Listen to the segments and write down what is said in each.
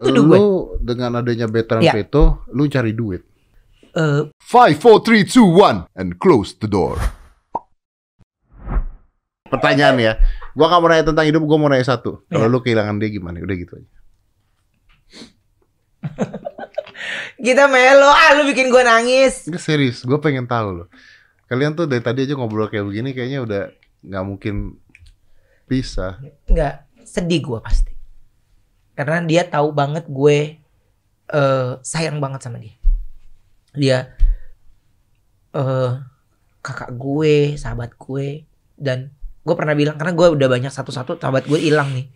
Tuduh gue. Lu dengan adanya Betran Ya. Veto, lu cari duit. Eh, Five, four, three, two, one, and close the door. Pertanyaan ya, gua gak mau nanya tentang hidup, gua mau nanya satu. Kalau Iya. lu kehilangan dia gimana? Udah gitu aja. kita melo, ah lu bikin gue nangis. Enggak serius, gua pengen tahu loh. Kalian tuh dari tadi aja ngobrol kayak begini, kayaknya udah nggak mungkin bisa. Nggak, sedih gue pasti. Karena dia tahu banget gue eh sayang banget sama dia. Dia eh kakak gue, sahabat gue, dan gue pernah bilang karena gue udah banyak satu-satu sahabat gue hilang nih,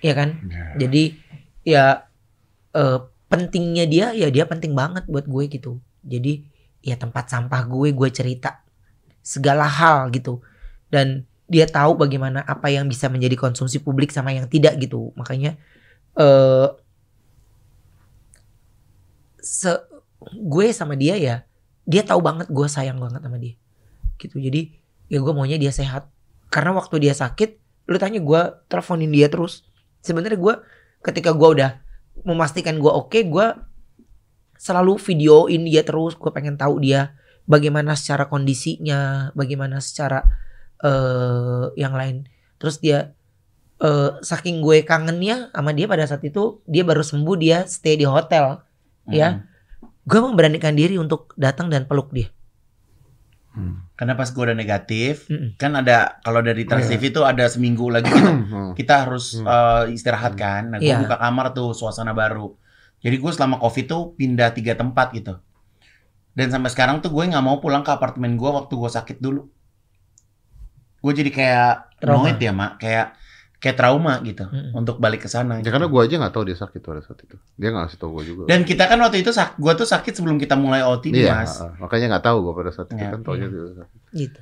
Iya kan? Jadi ya eh, pentingnya dia ya dia penting banget buat gue gitu. Jadi ya tempat sampah gue gue cerita segala hal gitu. Dan dia tahu bagaimana apa yang bisa menjadi konsumsi publik sama yang tidak gitu. Makanya eh se gue sama dia ya dia tahu banget gue sayang banget sama dia. Gitu. Jadi ya gue maunya dia sehat. Karena waktu dia sakit lu tanya gue teleponin dia terus. Sebenarnya gue ketika gue udah memastikan gue oke, gue selalu videoin dia terus. Gue pengen tahu dia bagaimana secara kondisinya, bagaimana secara eh yang lain. Terus dia eh saking gue kangennya sama dia pada saat itu dia baru sembuh dia stay di hotel. Ya. Gue memberanikan diri untuk datang dan peluk dia. Hmm. Karena pas gue udah negatif, Mm-mm. kan ada kalau dari Trans Iya. TV tuh ada seminggu lagi kita, Hmm. kita harus Hmm. eh, istirahat kan. Nah, gue Iya. buka kamar tuh suasana baru. Jadi gue selama covid tuh pindah tiga tempat gitu. Dan sampai sekarang tuh gue nggak mau pulang ke apartemen gue waktu gue sakit dulu. Gue jadi kayak Trauma. noid ya mak, kayak kayak trauma gitu Mm-mm. untuk balik ke sana. Ya gitu. karena gua aja nggak tahu dia sakit pada saat itu. Dia nggak ngasih tahu gua juga. Dan kita kan waktu itu sak, gue tuh sakit sebelum kita mulai OT iya, mas. uh, makanya nggak tahu gua pada saat itu Iya. kan taunya Iya. dia sakit. gitu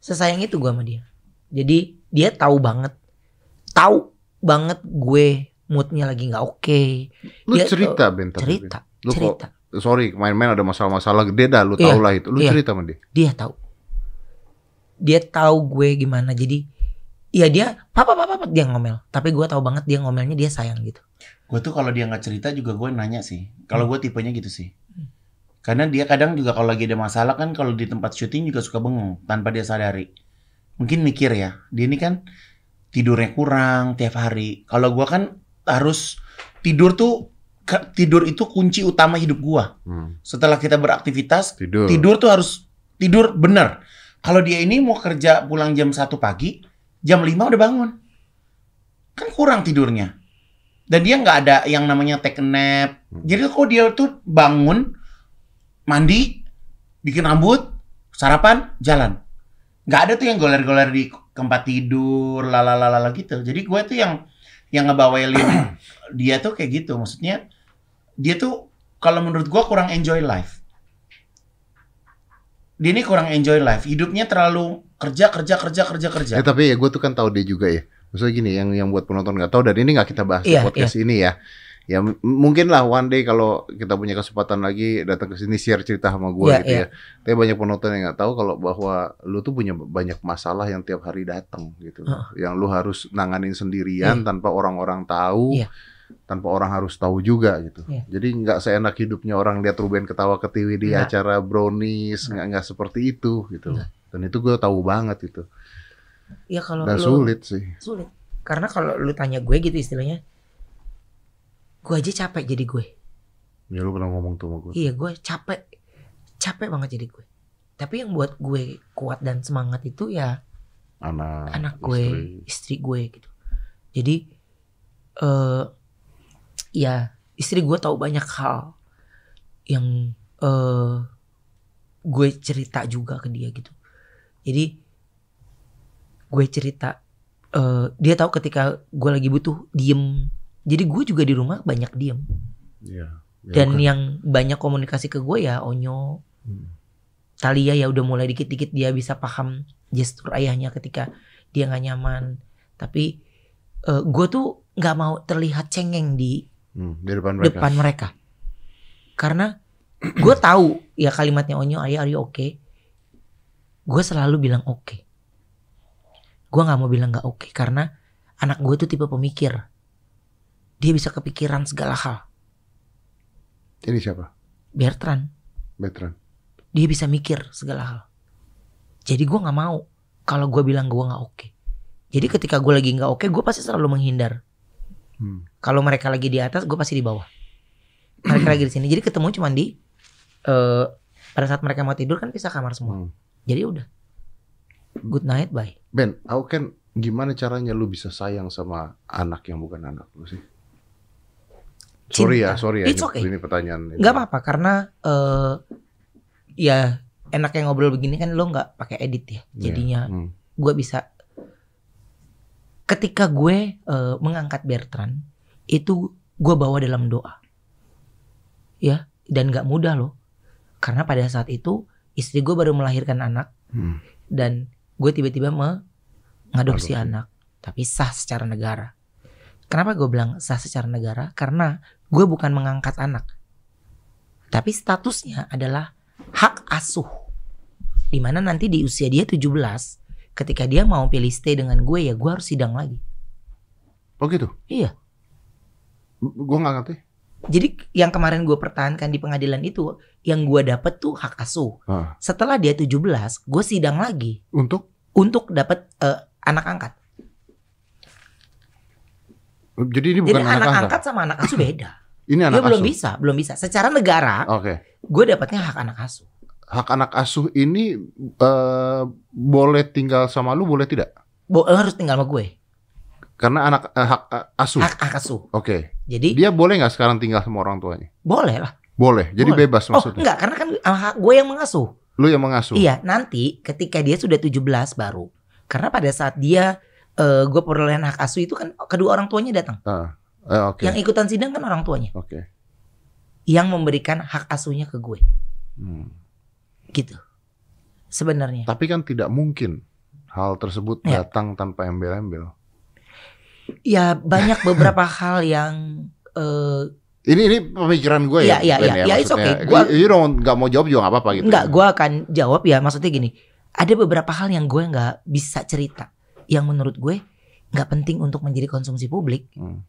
sesayang itu gue sama dia jadi dia tahu banget tahu banget gue moodnya lagi nggak oke Lu Dia, cerita Ben tapi, cerita Ben. Lu kok cerita sorry main-main ada masalah-masalah gede dah lu Iya, tau lah itu. Lu iya. cerita sama dia. dia tahu dia tahu gue gimana jadi ya dia papa papa papa dia ngomel tapi gue tahu banget dia ngomelnya dia sayang gitu Gue tuh kalau dia nggak cerita juga gue nanya sih. Kalau gue tipenya gitu sih. Karena dia kadang juga kalau lagi ada masalah kan kalau di tempat syuting juga suka bengong tanpa dia sadari. Mungkin mikir ya, dia ini kan tidurnya kurang tiap hari. Kalau gue kan harus tidur tuh tidur itu kunci utama hidup gue. Hmm. Setelah kita beraktivitas, Tidur. tidur tuh harus tidur bener. Kalau dia ini mau kerja pulang jam 1 pagi, jam 5 udah bangun. Kan kurang tidurnya. Dan dia nggak ada yang namanya take a nap. Hmm. Jadi kok dia tuh bangun, mandi, bikin rambut, sarapan, jalan. Nggak ada tuh yang goler-goler di tempat tidur, lalalala gitu. Jadi gue tuh yang yang ngebawelin dia tuh kayak gitu. Maksudnya dia tuh kalau menurut gue kurang enjoy life. Dia ini kurang enjoy life. Hidupnya terlalu kerja, kerja, kerja, kerja, kerja. Eh tapi ya gue tuh kan tahu dia juga ya. Maksudnya gini, yang yang buat penonton nggak tahu dan ini nggak kita bahas Iya, di podcast ini ya. Ya mungkin lah one day kalau kita punya kesempatan lagi datang ke sini share cerita sama gue Iya, gitu iya. ya. Tapi banyak penonton yang nggak tahu kalau bahwa lu tuh punya banyak masalah yang tiap hari datang gitu. Heeh. Yang lu harus nanganin sendirian Iya. tanpa orang-orang tahu. Iya. Tanpa orang harus tahu juga gitu. Iya. Jadi nggak seenak hidupnya orang lihat Ruben ketawa ke TV di Nggak. acara brownies, nggak nggak seperti itu gitu. Nggak. Dan itu gue tahu banget itu. ya kalau Dan lu sulit sih. sulit karena kalau lu tanya gue gitu istilahnya gue aja capek jadi gue Ya lu pernah ngomong tuh sama gue. iya gue capek capek banget jadi gue tapi yang buat gue kuat dan semangat itu ya Anak, anak gue istri. istri, gue gitu jadi eh ya istri gue tahu banyak hal yang eh gue cerita juga ke dia gitu jadi gue cerita eh dia tahu ketika gue lagi butuh diem jadi gue juga di rumah banyak diem Iya. Ya, dan bukan. yang banyak komunikasi ke gue ya Onyo Hmm. Talia ya udah mulai dikit-dikit dia bisa paham gestur ayahnya ketika dia nggak nyaman tapi eh, gue tuh nggak mau terlihat cengeng di Hmm, di depan mereka. depan mereka karena gue tahu ya kalimatnya Onyo ayah are you okay gue selalu bilang oke gue nggak mau bilang nggak oke karena anak gue tuh tipe pemikir dia bisa kepikiran segala hal. Ini siapa? Bertrand, Veteran. dia bisa mikir segala hal. Jadi gue nggak mau kalau gue bilang gue nggak oke. Jadi ketika gue lagi nggak oke, gue pasti selalu menghindar. Hmm. Kalau mereka lagi di atas, gue pasti di bawah. Mereka lagi di sini. Jadi ketemu cuma di eh pada saat mereka mau tidur kan pisah kamar semua. Hmm. Jadi udah. Good night, bye. Ben, aku kan gimana caranya lu bisa sayang sama anak yang bukan anak lu sih? Sorry ya, Cinta. sorry ya. It's ini, okay. ini pertanyaan. ini. Nggak apa-apa karena eh ya enaknya ngobrol begini kan lo nggak pakai edit ya. Iya. Jadinya Hmm. gue bisa ketika gue eh, mengangkat Bertrand itu gue bawa dalam doa ya dan nggak mudah loh karena pada saat itu istri gue baru melahirkan anak Hmm. dan gue tiba-tiba mengadopsi Adopsi. anak tapi sah secara negara kenapa gue bilang sah secara negara karena gue bukan mengangkat anak tapi statusnya adalah hak asuh di mana nanti di usia dia 17 ketika dia mau pilih stay dengan gue ya gue harus sidang lagi Oh gitu? Iya. Gue nggak ngerti. jadi yang kemarin gue pertahankan di pengadilan itu yang gue dapet tuh hak asuh Ah. setelah dia 17 gue sidang lagi Untuk? untuk dapat eh, anak angkat Jadi ini jadi bukan anak, anak angkat. angkat sama anak asuh beda Ini dia anak belum asuh. bisa belum bisa secara negara Oke. gue dapatnya hak anak asuh Hak anak asuh ini eh, boleh tinggal sama lu, boleh tidak? Bo- lo harus tinggal sama gue Karena anak eh, hak eh, asuh. hak hak asuh Oke. jadi Dia boleh nggak sekarang tinggal sama orang tuanya? boleh lah Boleh. Jadi Boleh. bebas oh maksudnya. enggak karena kan ah, gue yang mengasuh Lu yang mengasuh. Iya, nanti ketika dia sudah 17 baru. Karena pada saat dia eh gue perolehan hak asuh itu kan kedua orang tuanya datang. Ah. Eh, Oke. Yang ikutan sidang kan orang tuanya Oke. yang memberikan hak asuhnya ke gue. Hmm. Gitu. Sebenarnya. Tapi kan tidak mungkin hal tersebut Ya. datang tanpa embel-embel. Ya banyak beberapa hal yang eh Ini ini pemikiran gue Iya, ya. iya, Ben, iya. Ya, it's maksudnya. okay. Gua- You don't nggak mau jawab juga nggak apa-apa gitu. enggak gue akan jawab ya maksudnya gini. Ada beberapa hal yang gue nggak bisa cerita yang menurut gue nggak penting untuk menjadi konsumsi publik. Hmm.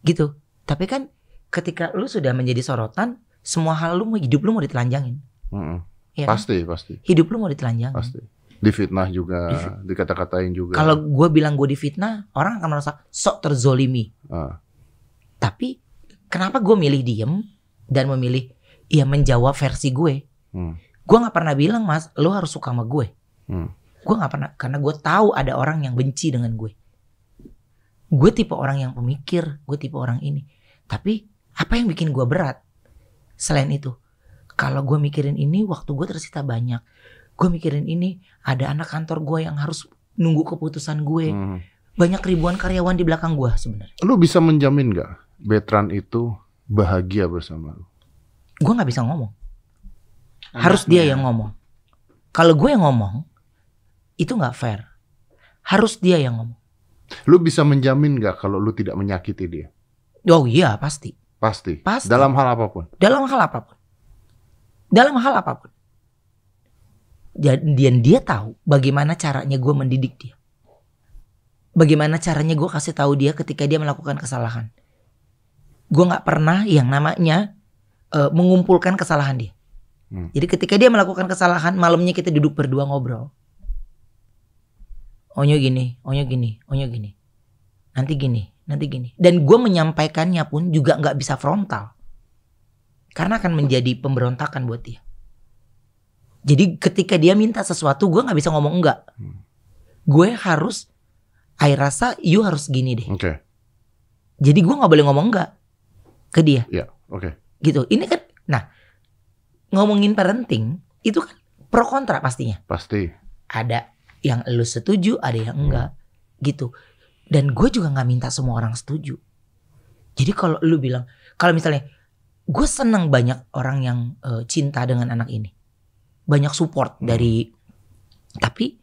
Gitu. Tapi kan ketika lu sudah menjadi sorotan, semua hal lu mau hidup lu mau ditelanjangin. Mm-mm. Ya kan? Pasti, pasti, hidup lu mau ditelanjang. pasti. Difitnah juga, dikata-katain juga. Kalau gue bilang gue difitnah, orang akan merasa sok terzolimi. Ah. Tapi kenapa gue milih diem dan memilih ya menjawab versi gue? Hmm. Gue nggak pernah bilang mas, lo harus suka sama gue. Hmm. Gue nggak pernah karena gue tahu ada orang yang benci dengan gue. Gue tipe orang yang pemikir, gue tipe orang ini. Tapi apa yang bikin gue berat? Selain itu, kalau gue mikirin ini, waktu gue tersita banyak. Gue mikirin ini, ada anak kantor gue yang harus nunggu keputusan gue. Hmm. Banyak ribuan karyawan di belakang gue sebenarnya. Lu bisa menjamin gak Betran itu bahagia bersama lu? Gue nggak bisa ngomong. Harus dia yang ngomong. Kalau gue yang ngomong, itu nggak fair. Harus dia yang ngomong. Lu bisa menjamin gak kalau lu tidak menyakiti dia? Oh iya pasti. Pasti. Pasti. Dalam hal apa pun. Dalam hal apa pun. Dalam hal apa pun. Dan dia, dia tahu bagaimana caranya gue mendidik dia. Bagaimana caranya gue kasih tahu dia ketika dia melakukan kesalahan. Gue nggak pernah yang namanya eh, mengumpulkan kesalahan dia. Hmm. Jadi ketika dia melakukan kesalahan, malamnya kita duduk berdua ngobrol. Onyo gini, onyo gini, onyo gini. Nanti gini, nanti gini. Dan gue menyampaikannya pun juga nggak bisa frontal. Karena akan menjadi pemberontakan buat dia. Jadi ketika dia minta sesuatu, gue nggak bisa ngomong enggak. Hmm. Gue harus, I rasa you harus gini deh. Oke. Jadi gue nggak boleh ngomong enggak ke dia. Ya, oke. Gitu. Ini kan, nah ngomongin parenting itu kan pro kontra pastinya. Pasti. Ada yang lu setuju, ada yang enggak. Gitu. Dan gue juga nggak minta semua orang setuju. Jadi kalau lu bilang, kalau misalnya gue seneng banyak orang yang eh, cinta dengan anak ini, banyak support Hmm. dari, tapi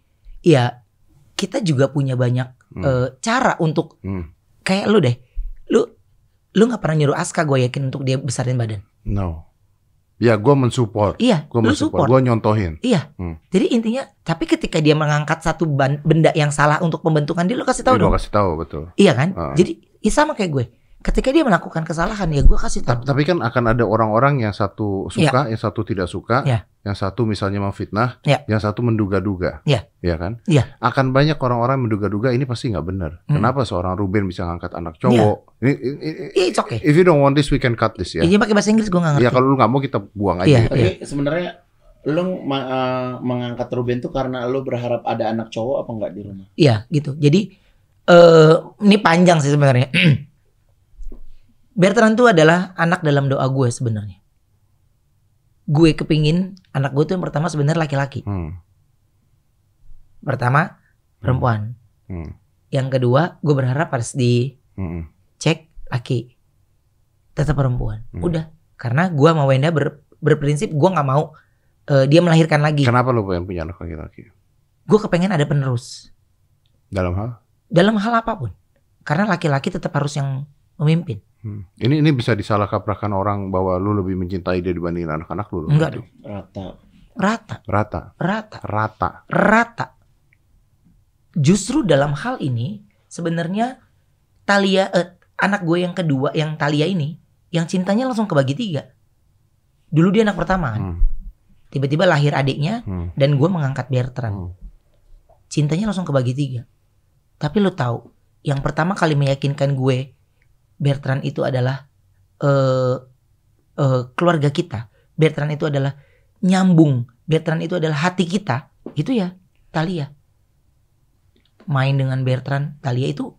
ya kita juga punya banyak Hmm. eh, cara untuk Hmm. kayak lu deh, lu nggak pernah nyuruh Aska gue yakin untuk dia besarin badan. No. Ya, gue mensupport. Iya, Gue mensupport. support. Gue nyontohin. Iya. Hmm. Jadi intinya, tapi ketika dia mengangkat satu ban- benda yang salah untuk pembentukan dia, lu kasih tahu Gue dong. kasih tahu betul. Iya kan? Ah. Jadi ya sama kayak gue. Ketika dia melakukan kesalahan ya gue kasih tahu Tapi, tapi kan akan ada orang-orang yang satu suka, yang satu tidak suka, Ya. yang satu misalnya memfitnah, Ya. yang satu menduga-duga, Ya. ya kan? Ya. Akan banyak orang-orang menduga-duga ini pasti nggak benar. Hmm. Kenapa seorang Ruben bisa ngangkat anak cowok? Ini, ini- ini- Iya, it's okay. if you don't want this, we can cut this ya. Ini pakai bahasa Inggris gue gak ngerti. Ya kalau lu nggak mau kita buang aja. Iya, gitu. Tapi sebenarnya lu eh, mengangkat Ruben tuh karena lu berharap ada anak cowok apa enggak di rumah? Iya gitu. Jadi eh ini panjang sih sebenarnya. Bertrand itu adalah anak dalam doa gue sebenarnya. Gue kepingin anak gue tuh yang pertama sebenarnya laki-laki. Hmm. Pertama perempuan. Hmm. Yang kedua gue berharap harus Hmm. dicek laki. Tetap perempuan. Hmm. Udah. Karena gue sama Wenda ber- berprinsip gue nggak mau eh, dia melahirkan lagi. Kenapa lu pengen punya anak laki-laki? Gue kepengen ada penerus Dalam hal? dalam hal apa pun. Karena laki-laki tetap harus yang memimpin. Hmm. Ini ini bisa disalah kaprahkan orang bahwa lu lebih mencintai dia dibandingin anak-anak lu. Enggak dong. Rata. Rata, Rata, rata. rata. rata. Justru dalam hal ini sebenarnya Talia eh, anak gue yang kedua yang Talia ini yang cintanya langsung kebagi tiga. Dulu dia anak pertama kan. Hmm. Tiba-tiba lahir adiknya Hmm. dan gue mengangkat Bertrand. Hmm. Cintanya langsung kebagi tiga. Tapi lo tahu, yang pertama kali meyakinkan gue Bertrand itu adalah eh eh, keluarga kita. Bertrand itu adalah nyambung. Bertrand itu adalah hati kita. Itu ya Talia. Main dengan Bertrand, Talia itu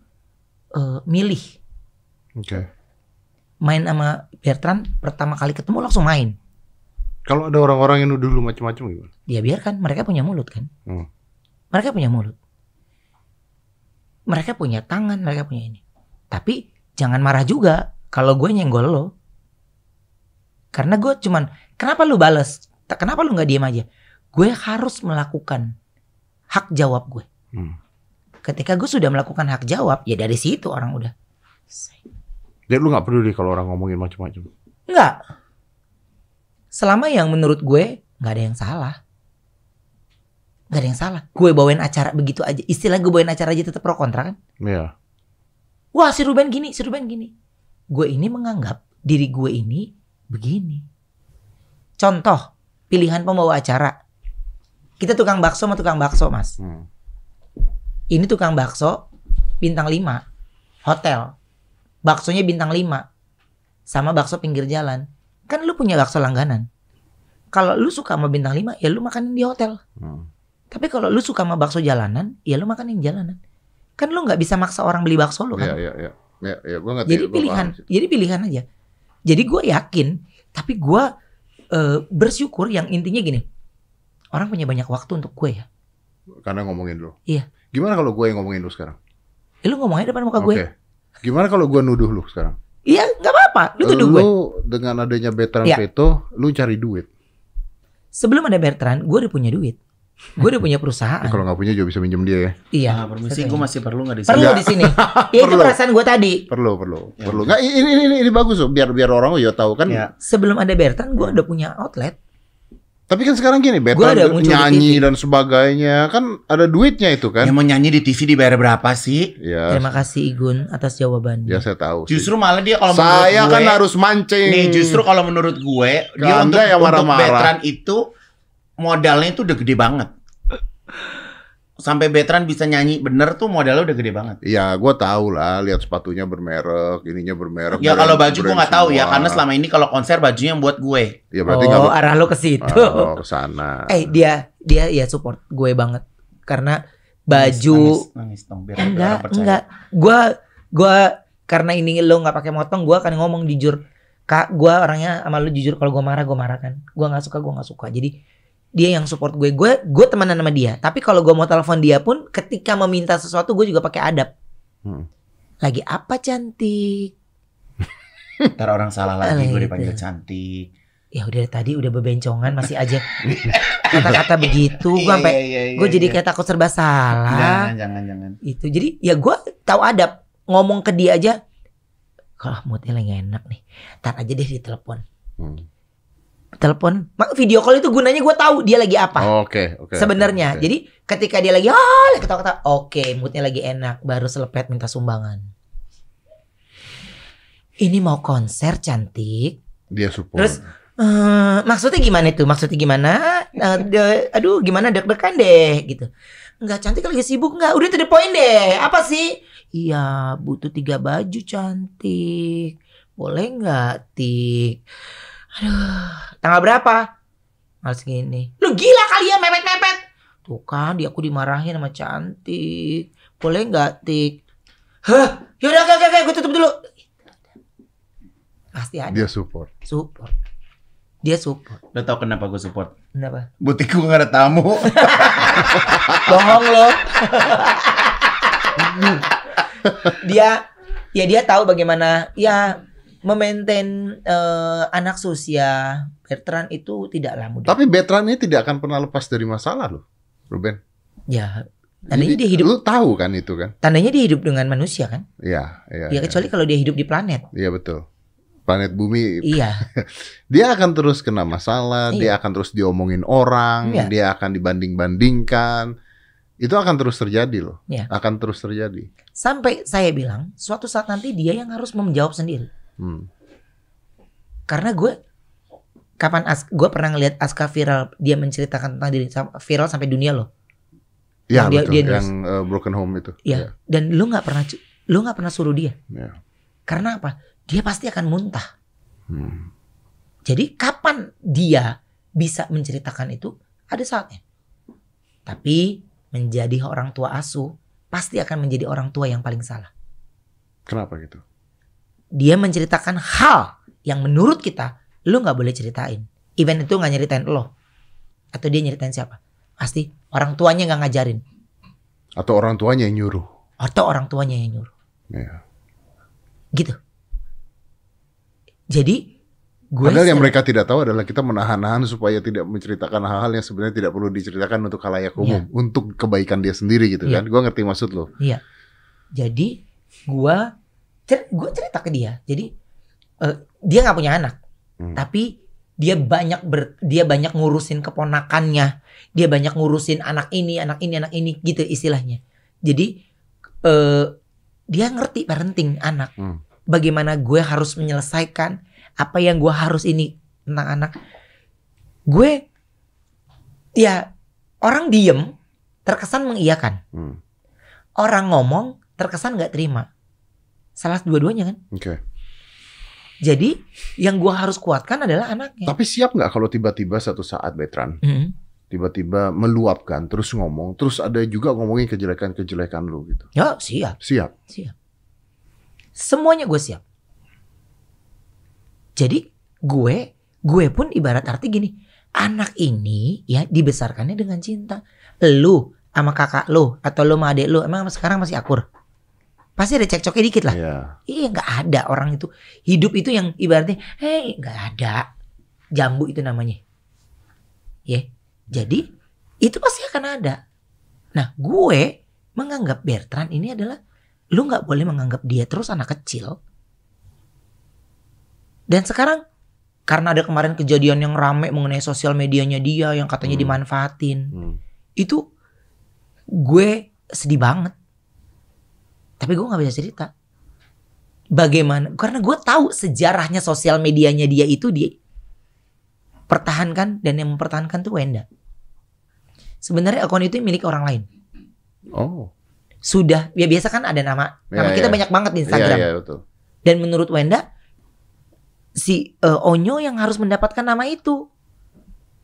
eh, milih. Oke. Main sama Bertrand pertama kali ketemu langsung main. Kalau ada orang-orang yang nuduh lu macam-macam gimana? Ya biarkan mereka punya mulut kan. Hmm. Mereka punya mulut. Mereka punya tangan, mereka punya ini. Tapi jangan marah juga kalau gue nyenggol lo. Karena gue cuman, kenapa lu bales? Kenapa lu nggak diem aja? Gue harus melakukan hak jawab gue. Hmm. Ketika gue sudah melakukan hak jawab, ya dari situ orang udah. Jadi lu nggak peduli kalau orang ngomongin macam-macam. Enggak. Selama yang menurut gue nggak ada yang salah. Nggak ada yang salah. Gue bawain acara begitu aja. Istilah gue bawain acara aja tetap pro kontra kan? Iya. Wah si Ruben gini, si Ruben gini. Gue ini menganggap diri gue ini begini. Contoh, pilihan pembawa acara. Kita tukang bakso sama tukang bakso mas. Hmm. Ini tukang bakso bintang 5. Hotel. Baksonya bintang 5. Sama bakso pinggir jalan. Kan lu punya bakso langganan. Kalau lu suka sama bintang 5, ya lu makanin di hotel. Hmm. Tapi kalau lu suka sama bakso jalanan, ya lu makanin jalanan. Kan lu nggak bisa maksa orang beli bakso lu kan. Iya, iya, iya. Ya, ya, gua ngerti. Jadi gua pilihan, paham jadi pilihan aja. Jadi gue yakin, tapi gue eh, bersyukur yang intinya gini, orang punya banyak waktu untuk gue ya. Karena ngomongin lu. Iya. Gimana kalau gue yang ngomongin lu sekarang? Eh, lu ngomongnya depan muka Oke. gue. Gimana kalau gue nuduh lu sekarang? Iya, nggak apa-apa. Lu tuduh gue. dengan adanya Bertrand Iya. Peto, lu cari duit. Sebelum ada Bertrand, gue udah punya duit. Gue udah punya perusahaan. Ya, kalau nggak punya juga bisa minjem dia ya. Iya. Ah, permisi, gue masih perlu nggak di sini? perlu di sini. ya itu perasaan gue tadi. Perlu, perlu, Ya, perlu. Nggak, ini, ini, ini, ini bagus loh. Biar biar orang ya tahu kan. Ya. Sebelum ada Bertrand, gue udah punya outlet. Tapi kan sekarang gini, di nyanyi dan sebagainya kan ada duitnya itu kan. Yang mau nyanyi di TV dibayar berapa sih? Ya, Terima kasih Igun atas jawabannya. ya saya tahu. sih. Justru malah dia kalau menurut saya gue, kan harus mancing. nih justru kalau menurut gue dia Anda untuk, yang untuk marah-marah. Bertrand itu modalnya itu udah gede banget. Sampai Bertrand bisa nyanyi bener tuh modalnya udah gede banget. Ya, gue tahu lah. Lihat sepatunya bermerek, ininya bermerek. Ya kalau baju gue nggak tahu ya karena selama ini kalau konser bajunya yang buat gue. Ya berarti oh, arah lo ke situ. Oh, ke sana. Eh, dia dia ya support gue banget. Karena baju nangis, nangis dong biar enggak percaya. enggak gua gua karena ini lo nggak pakai motong gua akan ngomong jujur kak gua orangnya sama lu jujur kalau gua marah gua marah kan gua nggak suka gua nggak suka jadi dia yang support gue gue gue temenan sama dia tapi kalau gua mau telepon dia pun ketika meminta sesuatu gue juga pakai adab Hmm. lagi apa cantik Ntar orang salah lagi gue Gitu. dipanggil cantik. ya udah tadi udah bebencongan masih aja kata-kata begitu gue sampai Iya, iya, gue iya, jadi iya. kayak takut serba salah jangan jangan jangan. itu jadi ya gue tahu adab ngomong ke dia aja kalau moodnya lagi enak nih tar aja deh di telepon Hmm. Telepon mak video call itu gunanya gue tahu dia lagi apa Oke, oke. sebenarnya oke. jadi ketika dia lagi ah lagi ketawa-ketawa oke moodnya lagi enak baru selepet minta sumbangan ini mau konser cantik. Dia support. Terus, Eh, maksudnya gimana itu? Maksudnya gimana? De- aduh, gimana deg-degan deh gitu. Enggak cantik lagi sibuk enggak? Udah to the point deh. Apa sih? Iya, butuh tiga baju cantik. Boleh nggak, Tik? Aduh, tanggal berapa? Males gini. Lu gila kali ya mepet-mepet. Tuh kan, dia aku dimarahin sama cantik. Boleh nggak, Tik? Hah? Yaudah, oke, oke, oke, gue tutup dulu. Pasti ada dia support. support. Dia support. Lo tau kenapa gue support? Kenapa? Butik gue gak ada tamu. Bohong lo. dia ya dia tahu bagaimana ya memaintain eh, anak Susia Bertrand itu tidaklah mudah. Tapi Bertrand ini tidak akan pernah lepas dari masalah loh, Ruben. Ya, tandanya Jadi, dia hidup Lu tahu kan itu kan? tandanya dia hidup dengan manusia kan? Iya, iya. Ya kecuali kalau dia hidup di planet. Iya betul. Planet bumi Iya. dia akan terus kena masalah, Iya. dia akan terus diomongin orang, Iya. dia akan dibanding-bandingkan. Itu akan terus terjadi loh. Iya. Akan terus terjadi. Sampai saya bilang suatu saat nanti dia yang harus menjawab sendiri. Hmm. Karena gue kapan as gue pernah ngelihat Aska viral dia menceritakan tentang diri viral sampai dunia loh. Ya Yang dia- betul. dia nulis. yang uh, broken home itu. Ya. Dan lu nggak pernah lu nggak pernah suruh dia. Iya. Karena apa? Dia pasti akan muntah. Hmm. Jadi kapan dia bisa menceritakan itu? Ada saatnya. Tapi menjadi orang tua asuh pasti akan menjadi orang tua yang paling salah. Kenapa gitu? Dia menceritakan hal yang menurut kita lu nggak boleh ceritain. Event itu nggak nyeritain lo. Atau dia nyeritain siapa? Pasti orang tuanya nggak ngajarin. Atau orang tuanya yang nyuruh. Atau orang tuanya yang nyuruh. Iya. Gitu. Jadi gue Padahal yang mereka tidak tahu adalah kita menahan-nahan supaya tidak menceritakan hal-hal yang sebenarnya tidak perlu diceritakan untuk halayak umum, untuk kebaikan dia sendiri gitu Iya. kan. Gua ngerti maksud lo. Jadi gua cer gua cerita ke dia. Jadi eh, dia nggak punya anak, Hmm. tapi dia banyak ber, dia banyak ngurusin keponakannya, dia banyak ngurusin anak ini, anak ini, anak ini gitu istilahnya. Jadi eh, dia ngerti parenting anak. Hmm. Bagaimana gue harus menyelesaikan apa yang gua harus ini tentang anak. Gue ya orang diem terkesan mengiyakan Hmm. orang ngomong terkesan nggak terima. Salah dua-duanya kan. Oke. Jadi yang gua harus kuatkan adalah anaknya. Tapi siap nggak kalau tiba-tiba satu saat Betran Mhm. tiba-tiba meluapkan terus ngomong terus ada juga ngomongin kejelekan-kejelekan lu gitu. Ya siap, Siap. siap. Semuanya gue siap. Jadi gue, gue pun ibarat arti gini. Anak ini ya dibesarkannya dengan cinta. Lu sama kakak lu atau lu sama adik lu emang sekarang masih akur. Pasti ada cekcoknya dikit lah. Iya. Iya nggak ada orang itu hidup itu yang ibaratnya, hei nggak ada jambu itu namanya, ya. Jadi itu pasti akan ada. Nah gue menganggap Bertrand ini adalah lu nggak boleh menganggap dia terus anak kecil. Dan sekarang karena ada kemarin kejadian yang rame mengenai sosial medianya dia yang katanya Hmm. dimanfaatin, Hmm. itu gue sedih banget. Tapi gue nggak bisa cerita. Bagaimana? Karena gue tahu sejarahnya sosial medianya dia itu dia pertahankan dan yang mempertahankan tuh Wenda. Sebenarnya akun itu milik orang lain. Oh. Sudah, ya biasa kan ada nama. Nama Iya, kita iya. banyak banget di Iya Instagram. iya betul. Dan menurut Wenda, si eh, Onyo yang harus mendapatkan nama itu.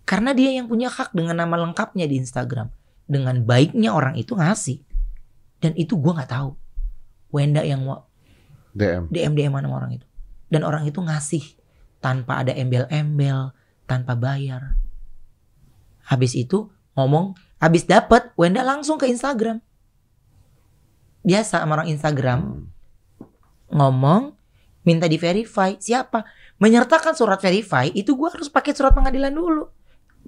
Karena dia yang punya hak dengan nama lengkapnya di Instagram. Dengan baiknya orang itu ngasih. Dan itu gua nggak tahu. Wenda yang DM. DM DM sama orang itu. Dan orang itu ngasih tanpa ada embel-embel, tanpa bayar. Habis itu ngomong, habis dapat Wenda langsung ke Instagram. Biasa sama orang Instagram Hmm. ngomong minta di verify siapa menyertakan surat verify itu gua harus pakai surat pengadilan dulu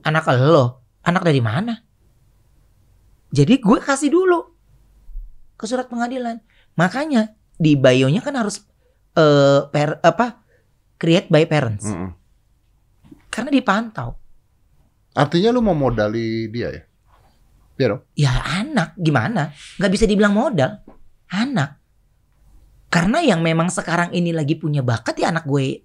anak lo anak dari mana jadi gue kasih dulu ke surat pengadilan makanya di bio-nya kan harus eh per, apa create by parents Mm-mm. karena dipantau Artinya lu mau modali dia ya? Iya dong. ya anak gimana nggak bisa dibilang modal anak Karena yang memang sekarang ini lagi punya bakat ya anak gue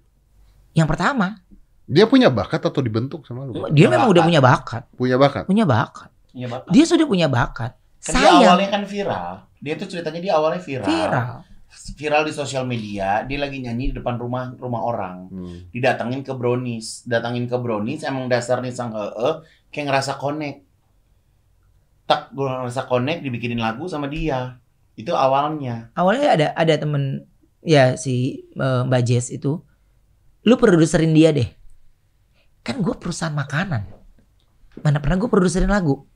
yang pertama. Dia punya bakat atau dibentuk sama lu? Dia Punya memang udah bakat. punya bakat, Punya bakat. punya bakat. Iya, Bapak. Dia sudah punya bakat. Kan dia Sayang awalnya kan viral. Dia tuh ceritanya dia awalnya viral. viral. Viral di sosial media, dia lagi nyanyi di depan rumah rumah orang. Hmm. Didatengin ke Brownies, datangin ke Brownies emang dasarnya sang heeh kayak ngerasa connect. Tak gue ngerasa connect dibikinin lagu sama dia. Itu awalnya. Awalnya ada ada temen ya si eh, Mbak Jess itu, lu produserin dia deh. Kan gue perusahaan makanan. Mana pernah gue produserin lagu.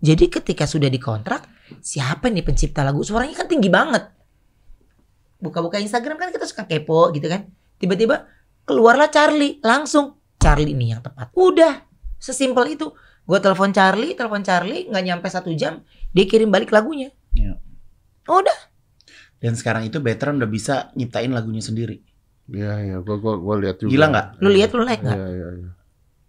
Jadi ketika sudah dikontrak, siapa nih pencipta lagu? Suaranya kan tinggi banget. Buka-buka Instagram kan kita suka kepo gitu kan. Tiba-tiba keluarlah Charlie, langsung Charlie ini yang tepat. Udah, sesimpel itu. Gue telepon Charlie, telepon Charlie, nggak nyampe satu jam, dia kirim balik lagunya. Iya. Udah. Dan sekarang itu veteran udah bisa nyiptain lagunya sendiri. Iya, iya. Gua, gua, gua lihat juga. Gila nggak? Lu lihat, lu like nggak? Iya, iya, iya.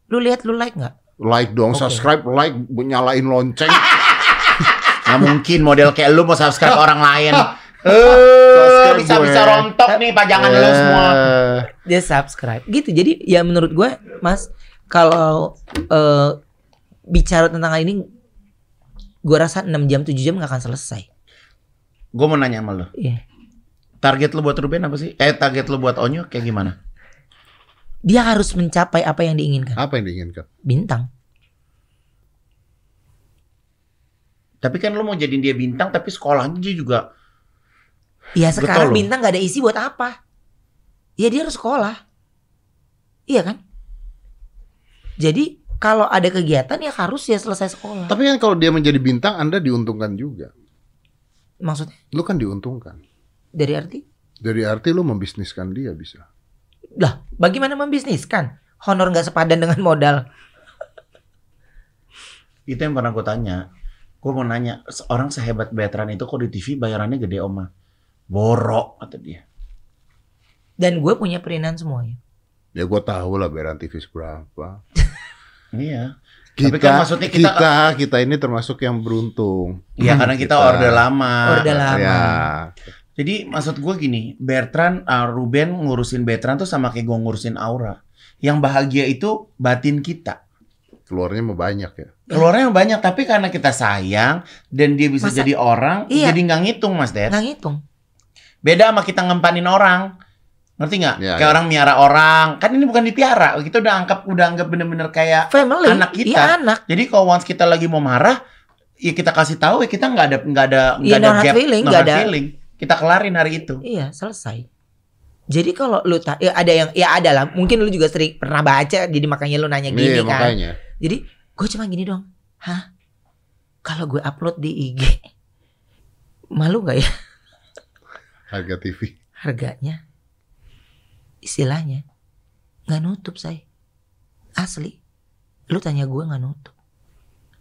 Lu lihat, lu like nggak? Like dong, Oke. subscribe, like, nyalain lonceng. Nggak mungkin model kayak lu mau subscribe orang lain. Eh, bisa gue. bisa rontok nih pajangan lu semua. Eh, Dia subscribe. Gitu. Jadi ya menurut gue, Mas, kalau eh, bicara tentang hal ini, gue rasa 6 jam 7 jam gak akan selesai. Gue mau nanya sama lu. Iya. Target lu buat Ruben apa sih? Eh target lu buat Onyo kayak gimana? Dia harus mencapai apa yang diinginkan. apa yang diinginkan? Bintang. Tapi kan lu mau jadiin dia bintang tapi sekolahnya dia juga Ya Betul sekarang loh. bintang gak ada isi buat apa? Ya dia harus sekolah. Iya kan? Jadi kalau ada kegiatan ya harus ya selesai sekolah. Tapi kan kalau dia menjadi bintang, Anda diuntungkan juga. Maksudnya Lu kan diuntungkan. dari arti? Dari arti lu membisniskan dia bisa. Lah, bagaimana membisniskan? Honor nggak sepadan dengan modal. itu yang pernah gue tanya. Gue mau nanya, orang sehebat veteran itu kok di TV bayarannya gede oma? Borok kata dia. Dan gue punya perinan semuanya. Ya gua tahu lah bayaran TV seberapa. Iya. Kita, Tapi kan maksudnya kita- kita, kita ini termasuk yang beruntung. Iya karena kita, Kita- order lama. Orde lama. Ya, Jadi maksud gue gini, Bertrand, uh, Ruben ngurusin Bertrand tuh sama kayak gue ngurusin Aura. Yang bahagia itu batin kita. keluarnya mau banyak ya. Keluarnya banyak, tapi karena kita sayang dan dia bisa Masa- jadi orang, Iya. jadi nggak ngitung Mas Ded. Nggak ngitung. Beda sama kita ngempanin orang. Ngerti nggak? Ya, kayak ya. orang miara orang. Kan ini bukan dipiara. Kita udah anggap udah anggap bener-bener kayak Family. Anak kita. Iya anak. Jadi kalau once kita lagi mau marah, ya kita kasih tahu ya kita nggak ada nggak ada nggak Iya, ada no hard gap, feeling, no nggak hard ada. feeling. Kita kelarin hari itu. Iya selesai. Jadi kalau lu ta- ya ada yang ya ada lah. Mungkin lu juga sering pernah baca. Jadi makanya lu nanya gini Iya, kan. makanya. Jadi gue cuma gini dong. Hah? Kalau gue upload di IG, malu nggak ya Harga TV. harganya? Istilahnya nggak nutup saya. Asli. Lu tanya gue nggak nutup.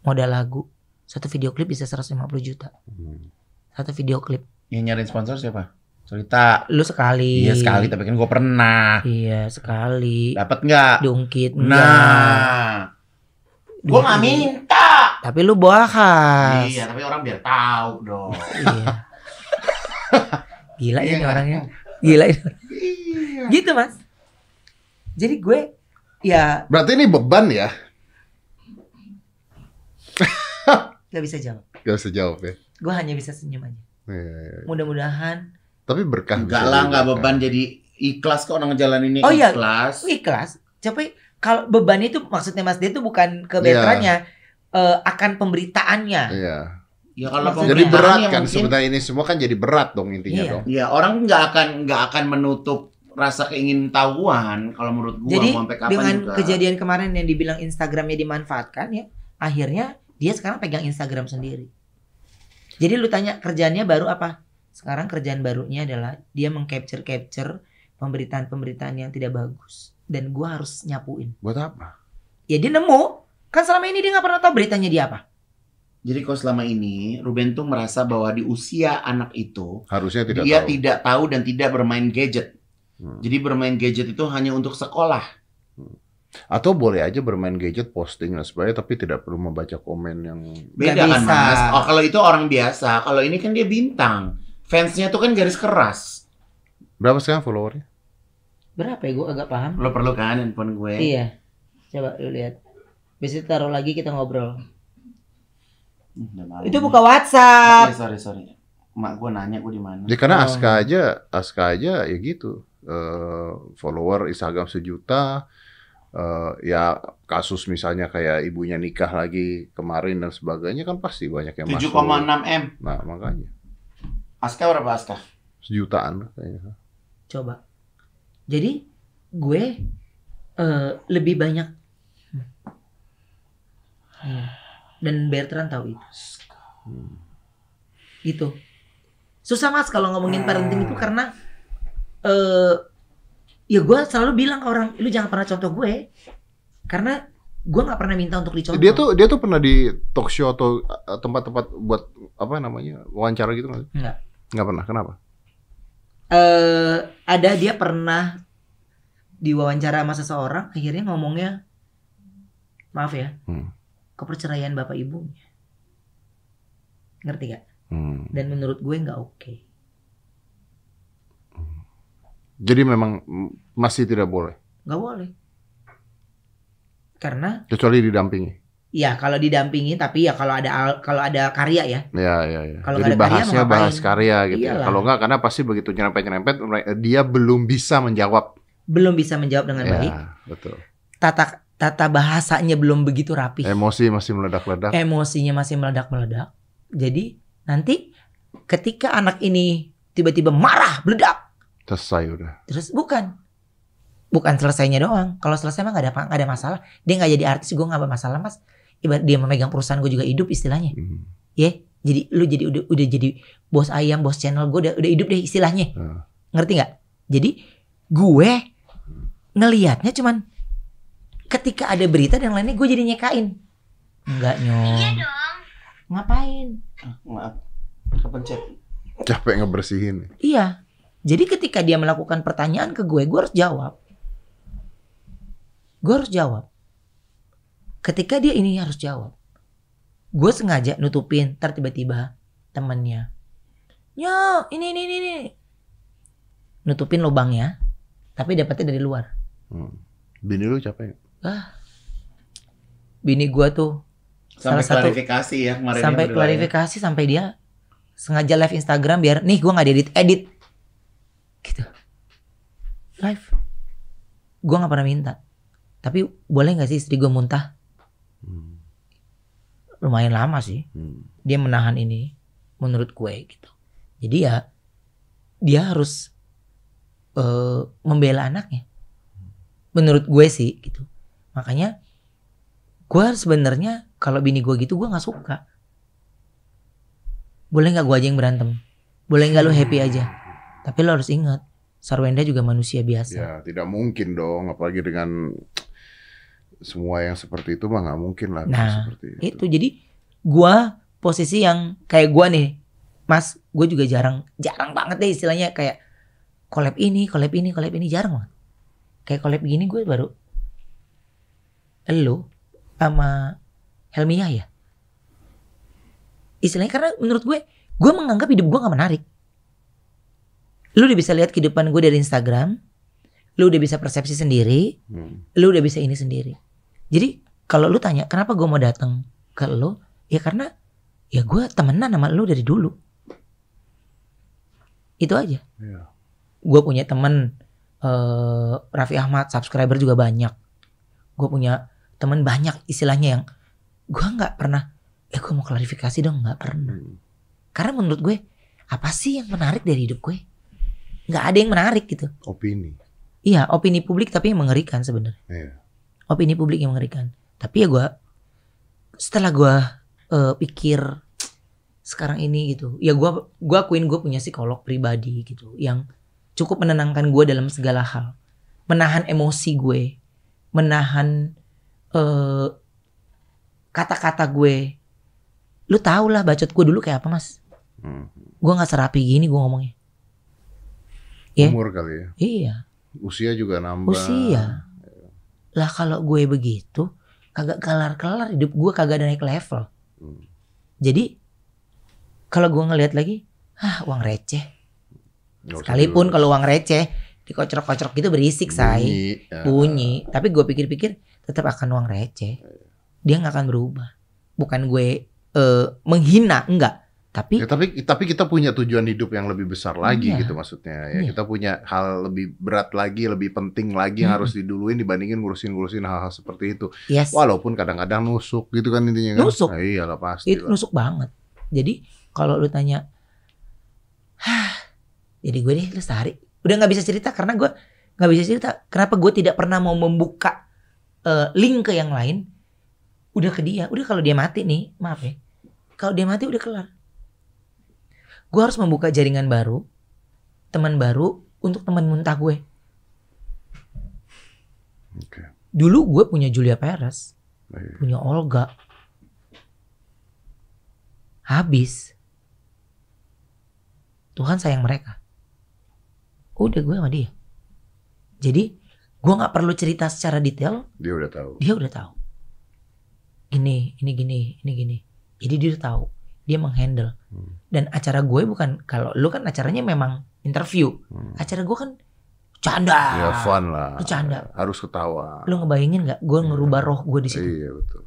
Modal lagu satu video klip bisa 150 juta. Hmm. Satu video klip. Yang nyariin sponsor siapa? Cerita. Lu sekali. Iya sekali, tapi kan gue pernah. Iya sekali. Dapat nggak? Diungkit enggak. Nah, gue nggak minta. Tapi lu bahas. Iya, tapi orang biar tahu dong. Iya. Gila Iya ini orangnya. Gila ini. Iya. Gitu mas. Jadi gue ya Berarti ini beban ya? gak bisa jawab. Gak usah jawab ya. Gue hanya bisa senyum aja. Iya, iya, iya. Mudah-mudahan Tapi berkah. Enggak lah, enggak kan. beban jadi ikhlas kok orang ngejalaninnya Oh iya. ikhlas. ikhlas. Tapi kalau beban itu maksudnya mas dia itu bukan ke Iya. veterannya, eh, akan pemberitaannya. Iya. Ya kalau Maksudnya- Jadi pemberitaan berat kan mungkin- sebenarnya ini semua kan jadi berat dong intinya Iya. dong. Ya orang nggak akan nggak akan menutup rasa keingin tahuan kalau menurut gua Jadi mau sampai kapan dengan juga. kejadian kemarin yang dibilang Instagramnya dimanfaatkan ya, akhirnya dia sekarang pegang Instagram sendiri. Jadi lu tanya kerjaannya baru apa? Sekarang kerjaan barunya adalah dia mengcapture capture pemberitaan-pemberitaan yang tidak bagus dan gua harus nyapuin. Buat apa? Ya dia nemu. Kan selama ini dia nggak pernah tahu beritanya dia apa. Jadi kalau selama ini Ruben tuh merasa bahwa di usia anak itu Harusnya tidak dia tahu. tidak tahu dan tidak bermain gadget. Hmm. Jadi bermain gadget itu hanya untuk sekolah. Atau boleh aja bermain gadget posting dan sebagainya tapi tidak perlu membaca komen yang Beda kan bisa. mas? Oh kalau itu orang biasa. Kalau ini kan dia bintang. Fansnya tuh kan garis keras. Berapa sekarang followernya? Berapa ya gue agak paham. Lo perlu kan handphone gue? Iya. Coba lu lihat. Bisa taruh lagi kita ngobrol. Hmm, Itu buka WhatsApp. Sorry, sorry, sorry. Mak gue nanya gue di mana. Ya karena Oh. Aska aja, Aska aja ya gitu. Eh, follower Instagram sejuta. Eh, ya kasus misalnya kayak ibunya nikah lagi kemarin dan sebagainya kan pasti banyak yang 7,6 masuk. M. Nah makanya Aska berapa Aska? sejutaan kayaknya. Coba. Jadi gue eh, lebih banyak Hmm. dan Bertrand tahu itu. Hmm. Gitu. Susah mas kalau ngomongin parenting itu karena eh ya gue selalu bilang ke orang, lu jangan pernah contoh gue, karena gue nggak pernah minta untuk dicontoh. Dia tuh dia tuh pernah di talk show atau eh, tempat-tempat buat apa namanya wawancara gitu nggak? Nggak. Nggak pernah. Kenapa? eh ada dia pernah diwawancara sama seseorang akhirnya ngomongnya maaf ya Hmm. keperceraian bapak ibunya ngerti gak Hmm. dan menurut gue nggak oke Jadi memang masih tidak boleh nggak boleh karena kecuali didampingi. ya kalau didampingi tapi ya kalau ada al- kalau ada karya ya Ya ya ya. Kalau Jadi ada karya, bahasnya ngapain? bahas karya gitu. ya. Iyalah. Kalau nggak karena pasti begitu nyerempet-nyerempet dia belum bisa menjawab. belum bisa menjawab dengan baik Ya betul. tata tata bahasanya belum begitu rapi Emosi masih meledak-ledak. emosinya masih meledak-meledak jadi nanti ketika anak ini tiba-tiba marah meledak Selesai udah. Terus bukan. Bukan selesainya doang. Kalau selesai mah gak ada nggak ada masalah. Dia nggak jadi artis, gue nggak ada masalah mas. Ibarat dia memegang perusahaan gue juga hidup istilahnya. Hmm. Ya, jadi lu jadi udah udah jadi bos ayam, bos channel gue udah udah hidup deh istilahnya. Hmm. Ngerti nggak? Jadi gue ngelihatnya cuman ketika ada berita dan lainnya gue jadi nyekain. Enggak nyong. Ngapain? Ah, Maaf. Kepencet. Capek ngebersihin. Iya. Jadi ketika dia melakukan pertanyaan ke gue, gue harus jawab. Gue harus jawab. Ketika dia ini harus jawab. Gue sengaja nutupin, ntar tiba-tiba temennya. Ya, ini, ini, ini, ini. Nutupin lubangnya, tapi dapetnya dari luar. Hmm. Bini lu capek nggak? Bini gue tuh Sampai Salah satu- klarifikasi ya kemarin sampai ya. klarifikasi sampai dia sengaja live Instagram biar nih gue nggak edit edit gitu. Live gue nggak pernah minta. Tapi boleh nggak sih istri gue muntah? Hmm. lumayan lama sih. Hmm. dia menahan ini menurut gue gitu. Jadi ya dia harus eh, membela anaknya. Menurut gue sih gitu. Makanya gue sebenarnya kalau bini gue gitu gue nggak suka. Boleh nggak gue aja yang berantem? Boleh nggak lu happy aja tapi lo harus ingat Sarwenda juga manusia biasa. Ya tidak mungkin dong, apalagi dengan semua yang seperti itu mah nggak mungkin lah Nah, seperti itu. itu. Jadi gua posisi yang kayak gua nih mas gue juga jarang jarang banget deh istilahnya kayak collab ini collab ini collab ini jarang banget. Kayak collab gini gue baru elo sama Helmia ya. Istilahnya karena menurut gue gue menganggap hidup gue nggak menarik lu udah bisa lihat kehidupan gue dari Instagram lu udah bisa persepsi sendiri Hmm. lu udah bisa ini sendiri. Jadi kalau lu tanya kenapa gue mau datang ke lu, ya karena ya gue temenan sama lu dari dulu. Itu aja. Iya. Gue punya temen eh Raffi Ahmad, subscriber juga banyak. Gue punya temen banyak istilahnya yang gue nggak pernah. Eh gue mau klarifikasi dong nggak pernah. Hmm. Karena menurut gue apa sih yang menarik dari hidup gue? Nggak ada yang menarik gitu. Opini. Iya opini publik tapi yang mengerikan sebenarnya. Iya. opini publik yang mengerikan. Tapi ya gue setelah gue eh, pikir sekarang ini gitu, ya gue gua akuin gue punya psikolog pribadi gitu yang cukup menenangkan gue dalam segala hal, menahan emosi gue, menahan eh, kata-kata gue. Lu tau lah bacot gue dulu kayak apa mas? Hmm. Gue nggak serapi gini gue ngomongnya. Ya. Umur kali ya. Iya. Usia juga nambah. Usia. Lah kalau gue begitu, kagak kelar-kelar hidup gue kagak ada naik level. Hmm. Jadi kalau gue ngelihat lagi, ah uang receh. Usah Sekalipun kalau uang receh dikocok-kocok gitu berisik say. Bunyi, ya. Bunyi. Tapi gue pikir-pikir tetap akan uang receh. Dia nggak akan berubah. Bukan gue eh, menghina, enggak. Tapi Ya, tapi tapi kita punya tujuan hidup yang lebih besar lagi Iya. gitu maksudnya ya Iya. kita punya hal lebih berat lagi lebih penting lagi yang harus diduluin dibandingin ngurusin-ngurusin hal-hal seperti itu yes, walaupun kadang-kadang nusuk gitu kan intinya kan Nusuk. Nah, iyalah pasti itu lah. nusuk banget. Jadi kalau lu tanya, Hah, jadi gue deh lestari. Udah nggak bisa cerita karena gue nggak bisa cerita. Kenapa gue tidak pernah mau membuka eh, link ke yang lain? Udah ke dia. Udah kalau dia mati nih, maaf ya. Kalau dia mati udah kelar. Gue harus membuka jaringan baru, teman baru untuk teman muntah gue. Oke. Dulu gue punya Julia Perez, Iya. punya Olga. Habis. Tuhan sayang mereka. Udah gue sama dia. Jadi gue nggak perlu cerita secara detail, dia udah tahu dia udah tahu. Ini, ini gini, ini gini. Jadi dia udah tahu. Dia menghandle. Hmm. Dan acara gue bukan kalau lu kan acaranya memang interview. Hmm. Acara gue kan canda. ya fun lah Bercanda. harus ketawa Lu ngebayangin nggak? Gue ngerubah roh gue di situ. iya betul